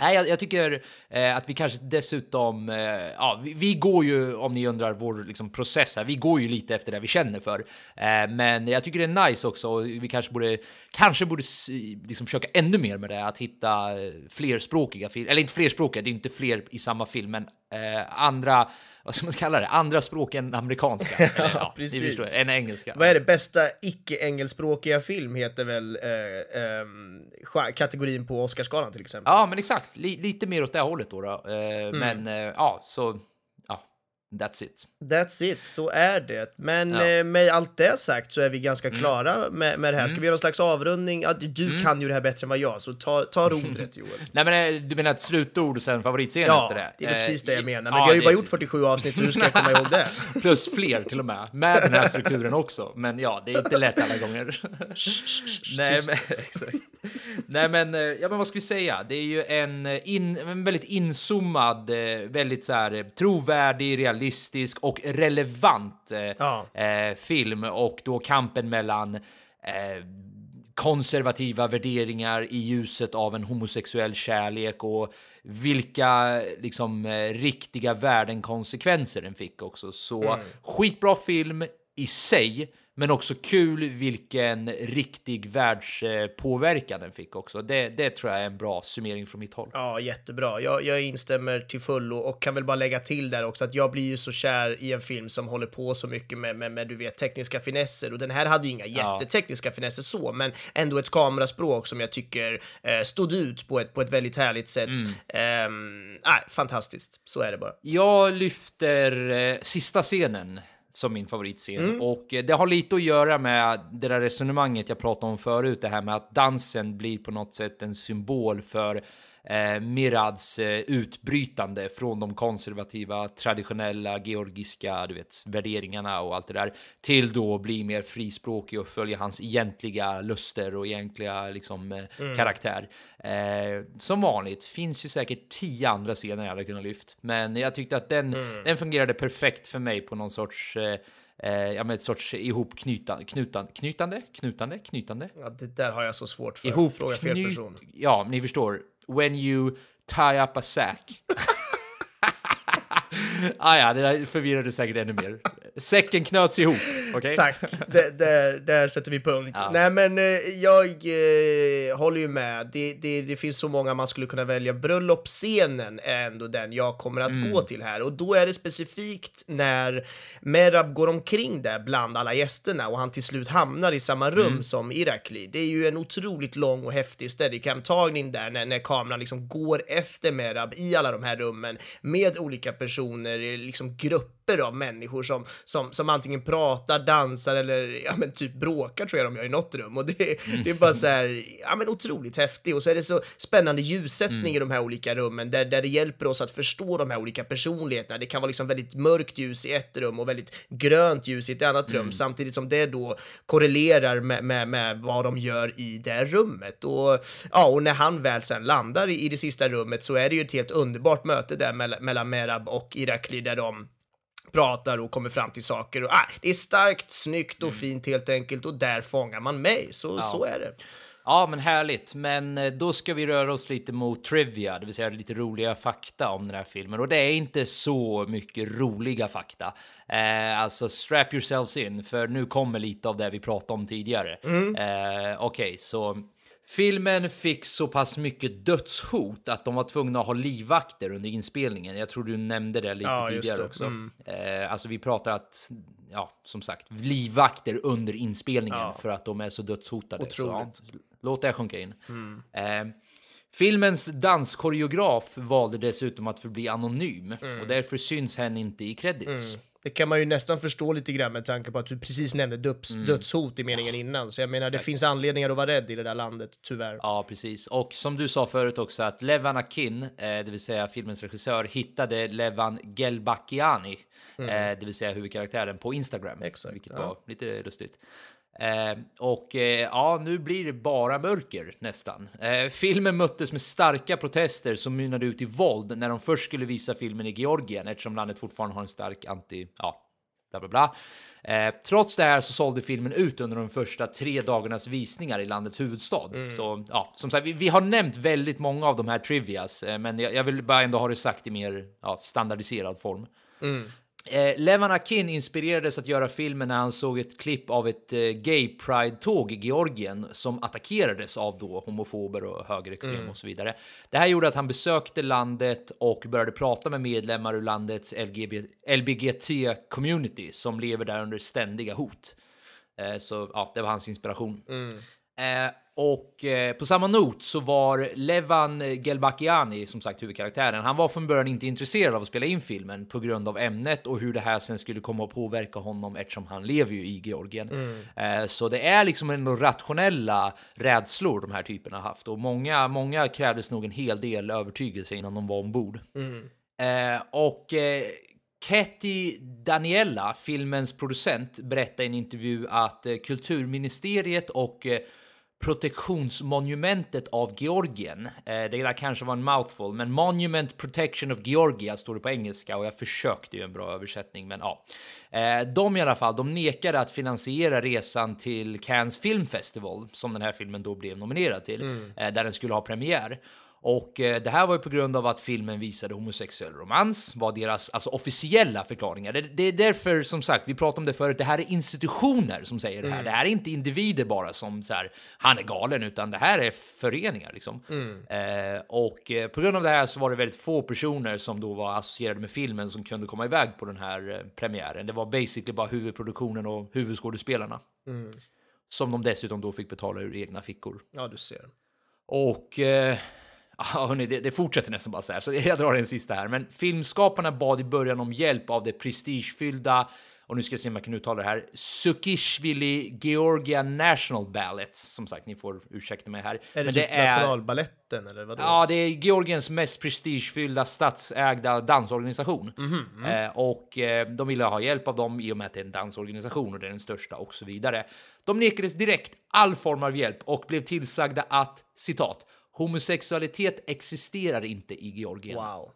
Nej, jag, jag tycker eh, att vi kanske dessutom, eh, ja, vi, vi går ju, om ni undrar vår liksom, process här, vi går ju lite efter det vi känner för. Eh, men jag tycker det är nice också, och vi kanske borde, kanske borde liksom, försöka ännu mer med det, att hitta eh, flerspråkiga filmer, eller inte flerspråkiga, det är inte fler i samma film, men eh, andra, vad ska man kalla det, andra språk än amerikanska. eller, ja, ni precis. förstår, än engelska. Vad är det bästa icke-engelskspråkiga film heter väl eh, scha- kategorin på Oscarsgalan till exempel. Ja, men exakt, Li, lite mer åt det hållet då. då. Eh, Men eh, ja, så, ja, that's it. That's it, så är det. Men Ja. Mm. eh, med allt det sagt så är vi ganska klara med, med det här. Ska vi göra någon slags avrundning? Ja, du du kan ju det här bättre än vad jag, så ta, ta rodret Joel. Nej, men eh, du menar ett slutord och sen favoritscen Ja, efter det? det är precis det jag Eh, menar. Men ja, vi har ju det- bara gjort 47 avsnitt, så hur ska jag komma ihåg det? Plus fler till och med, med den här strukturen också. Men ja, det är inte lätt alla gånger. Nej, men, exakt. Nej, men, ja, men vad ska vi säga? Det är ju en, in, en väldigt inzoomad, väldigt så här, trovärdig, realistisk och relevant eh, Ja. eh, film och då kampen mellan eh, konservativa värderingar i ljuset av en homosexuell kärlek och vilka liksom eh, riktiga värdenkonsekvenser den fick också. Så skitbra film i sig, men också kul vilken riktig världspåverkan den fick också. Det, det tror jag är en bra summering från mitt håll. Ja, jättebra. Jag, jag instämmer till fullo och kan väl bara lägga till där också att jag blir ju så kär i en film som håller på så mycket med, med, med du vet, tekniska finesser och den här hade ju inga jättetekniska finesser så, men ändå ett kameraspråk som jag tycker eh, stod ut på ett, på ett väldigt härligt sätt. Ehm, nej, fantastiskt. Så är det bara. Jag lyfter eh, sista scenen som min favoritscen och eh, det har lite att göra med det där resonemanget jag pratade om förut, det här med att dansen blir på något sätt en symbol för eh, Mirads eh, utbrytande från de konservativa, traditionella, georgiska, du vet, värderingarna och allt det där till då att bli mer frispråkig och följa hans egentliga luster och egentliga liksom eh, karaktär. Eh, som vanligt finns ju säkert tio andra scener jag hade kunnat lyft, men jag tyckte att den, den fungerade perfekt för mig på någon sorts eh, Eh, ja, med ett sorts ihopknytande, knutan, knytande, knutande, knytande. Ja, det där har jag så svårt för. Ihop, Fråga fel person. Ja, ni förstår. When you tie up a sack. ah, ja, det där förvirrade säkert ännu mer. Säcken knöts ihop, okej? Tack, där, där, där sätter vi punkt. Ja. Nej men eh, jag eh, håller ju med. Det, det, det finns så många man skulle kunna välja. Bröllopsscenen är ändå den jag kommer att Mm. gå till här och då är det specifikt när Merab går omkring där bland alla gästerna och han till slut hamnar i samma rum Mm. som Irakli. Det är ju en otroligt lång och häftig steadicam-tagning där när, när kameran liksom går efter Merab i alla de här rummen med olika personer, känner liksom grupp grupper av människor som, som, som antingen pratar, dansar eller ja, men typ bråkar tror jag de gör i något rum. Och det, det är bara så här, ja men otroligt häftigt. Och så är det så spännande ljussättning i de här olika rummen där, där det hjälper oss att förstå de här olika personligheterna. Det kan vara liksom väldigt mörkt ljus i ett rum och väldigt grönt ljus i ett annat rum, samtidigt som det då korrelerar med, med, med vad de gör i det rummet. Och, ja, och när han väl sen landar i, i det sista rummet så är det ju ett helt underbart möte där mellan, mellan Merab och Irakli där de pratar och kommer fram till saker. Och, ah, det är starkt, snyggt och fint helt enkelt och där fångar man mig. Så, så är det. Ja, men härligt. Men eh, då ska vi röra oss lite mot trivia, det vill säga lite roliga fakta om den här filmen. Och det är inte så mycket roliga fakta. Eh, alltså, strap yourselves in, för nu kommer lite av det vi pratade om tidigare. Eh, Okej, så filmen fick så pass mycket dödshot att de var tvungna att ha livvakter under inspelningen. Jag tror du nämnde det lite Ja, tidigare det. också. Mm. Eh, alltså, vi pratar att, ja, som sagt, livvakter under inspelningen Ja. för att de är så dödshotade. Så, ja, Otroligt. Låt det sjunka in. Eh, filmens danskoreograf valde dessutom att förbli anonym och därför syns hen inte i credits. Det kan man ju nästan förstå lite grann med tanke på att du precis nämnde döds, dödshot i meningen innan. Så jag menar, det finns anledningar att vara rädd i det där landet, tyvärr. Ja, precis. Och som du sa förut också att Levan Akin, eh, det vill säga filmens regissör, hittade Levan Gelbakiani, eh, det vill säga huvudkaraktären, på Instagram. Exakt, vilket ja. var lite lustigt. Eh, och eh, ja, nu blir det bara mörker nästan. Eh, filmen möttes med starka protester som mynnade ut i våld när de först skulle visa filmen i Georgien eftersom landet fortfarande har en stark anti, ja, bla bla bla. Eh, trots det här så sålde filmen ut under de första tre dagarnas visningar i landets huvudstad. Så ja, som sagt, vi, vi har nämnt väldigt många av de här trivias, eh, men jag, jag vill bara ändå ha det sagt i mer ja, standardiserad form. Eh, Levan Akin inspirerades att göra filmen när han såg ett klipp av ett eh, gay pride-tåg i Georgien som attackerades av då homofober och högerextrem och så vidare. Det här gjorde att han besökte landet och började prata med medlemmar ur landets LBGT-community som lever där under ständiga hot. Eh, så ja, det var hans inspiration. Eh, och eh, på samma not så var Levan Gelbakiani, som sagt huvudkaraktären, han var från början inte intresserad av att spela in filmen på grund av ämnet och hur det här sen skulle komma att påverka honom eftersom han lever ju i Georgien. Eh, så det är liksom ändå rationella rädslor de här typerna har haft och många, många krävdes nog en hel del övertygelse innan de var ombord. Eh, och Ketty Daniela, filmens producent, berättade i en intervju att kulturministeriet och protektionsmonumentet av Georgien. Eh, det där kanske var en mouthful, men Monument Protection of Georgia står det på engelska och jag försökte ju en bra översättning, men ja. Eh, de i alla fall, de nekade att finansiera resan till Cannes Film Festival som den här filmen då blev nominerad till, eh, där den skulle ha premiär. Och eh, det här var ju på grund av att filmen visade homosexuell romans, var deras alltså, officiella förklaringar. Det, det är därför, som sagt, vi pratade om det förut, det här är institutioner som säger det här. Det här är inte individer bara som så här, han är galen, utan det här är föreningar liksom. Eh, och eh, på grund av det här så var det väldigt få personer som då var associerade med filmen som kunde komma iväg på den här eh, premiären. Det var basically bara huvudproduktionen och huvudskådespelarna. Som de dessutom då fick betala ur egna fickor. Ja, du ser. Och eh, ja, hörni, det, det fortsätter nästan bara så här, så jag drar en sista här. Men filmskaparna bad i början om hjälp av det prestigefyllda, och nu ska jag se om jag kan uttala det här, Sukishvili Georgia National Ballet. Som sagt, ni får ursäkta mig här. Är det Men typ nationalballetten eller vadå? Ja, det är Georgiens mest prestigefyllda statsägda dansorganisation. Mhm, Eh, och eh, de ville ha hjälp av dem i och med att det är en dansorganisation och det är den största och så vidare. De nekades direkt all form av hjälp och blev tillsagda att, citat, homosexualitet existerar inte i Georgien. Wow.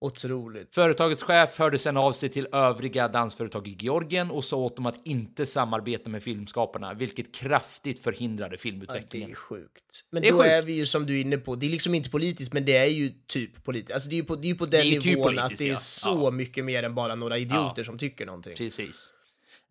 Otroligt. Företagets chef hörde sedan av sig till övriga dansföretag i Georgien och sa åt dem att inte samarbeta med filmskaparna, vilket kraftigt förhindrade Ja, det filmutvecklingen. är sjukt. Men Det är då sjukt. är vi ju som du är inne på, det är liksom inte politiskt, men det är ju typ politiskt. Alltså det är ju på, det är på den ju typ nivån att det är ja. så Ja. mycket mer än bara några idioter som tycker någonting. Precis.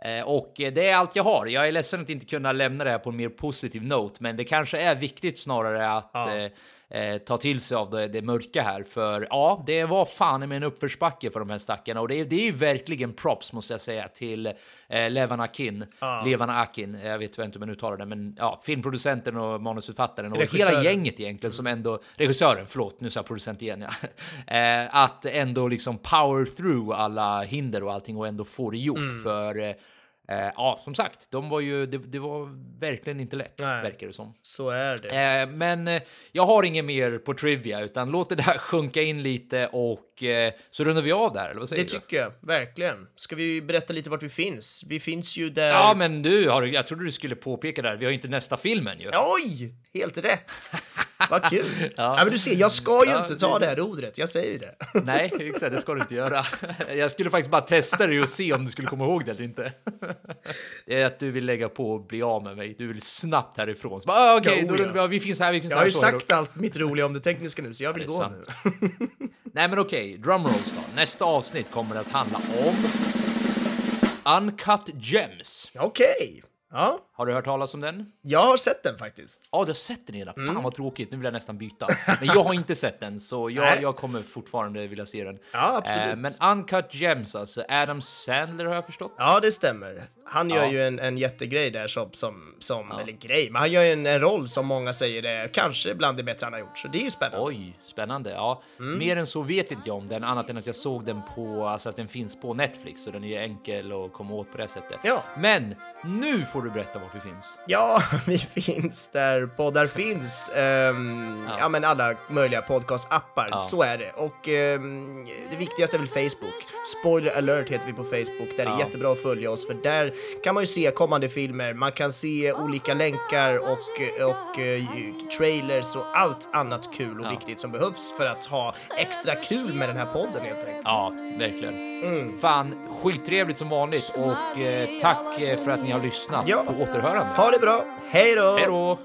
Eh, Och det är allt jag har. Jag är ledsen att inte kunna lämna det här på en mer positiv note, men det kanske är viktigt snarare att eh, eh, ta till sig av det, det mörka här. För ja, det var fan med en uppförsbacke för de här stackarna och det är, det är ju verkligen props måste jag säga till eh, Levan Akin. Levan Akin, jag vet inte hur man uttalar det, men ja, filmproducenten och manusförfattaren och hela Regissören. gänget egentligen som ändå, regissören, förlåt, nu sa jag producent igen ja. eh, att ändå liksom power through alla hinder och allting och ändå få det gjort Mm. för eh, ja, som sagt, de var ju, det, det var verkligen inte lätt, Nej. verkar det som. Så är det. Eh, men eh, jag har inget mer på trivia, utan låt det där sjunka in lite och eh, så rundar vi av där, eller vad säger Det du? tycker jag, verkligen. Ska vi berätta lite vart vi finns? Vi finns ju där... Ja, men du, har, jag trodde du skulle påpeka där, vi har ju inte nästa filmen ju. Oj! Helt rätt! Vad kul! ja. men du ser, jag ska ju Ja, inte ta det här rodret, jag säger det. Nej, exakt, det ska du inte göra. Jag skulle faktiskt bara testa dig och se om du skulle komma ihåg det eller inte. Det är att du vill lägga på och bli av med mig. Du vill snabbt härifrån. Så bara, ah, Jo, då ja. vi finns här, vi finns Jag här. har ju det. sagt allt mitt roliga om det tekniska nu, så jag vill det gå sant. nu. Nej, men okej, drumrolls då. Nästa avsnitt kommer att handla om Uncut Gems. Okej. Ja, Har du hört talas om den? jag har sett den faktiskt. Ja, du har sett den redan. Mm. Fan vad tråkigt, nu vill jag nästan byta. Men jag har inte sett den, så jag, jag kommer fortfarande vilja se den. Ja, absolut. Eh, men Uncut Gems, alltså Adam Sandler har jag förstått. Ja, det stämmer. Han gör Ja. ju en, en jättegrej där som, som, som eller grej, men han gör ju en, en roll som många säger är kanske bland det bättre han har gjort, så det är ju spännande. Oj, spännande. Ja, Mm. mer än så vet inte jag om den, annat än att jag såg den på, alltså att den finns på Netflix, så den är ju enkel att komma åt på det sättet. Ja. Men nu får du berätta vart vi finns. Ja, vi finns där poddar finns. Ehm, ja. men alla möjliga podcast-appar, Ja. så är det. Och ehm, det viktigaste är väl Facebook. Spoiler alert heter vi på Facebook, där det är Ja. jättebra att följa oss, för där kan man ju se kommande filmer, man kan se olika länkar och, och uh, trailers och allt annat kul och ja. viktigt som behövs för att ha extra kul med den här podden helt enkelt. Ja, verkligen. Mm. Fan, skittrevligt som vanligt och eh, tack eh, för att ni har lyssnat. Ja. På återhörande. Ha det bra. Hej då! Hej då!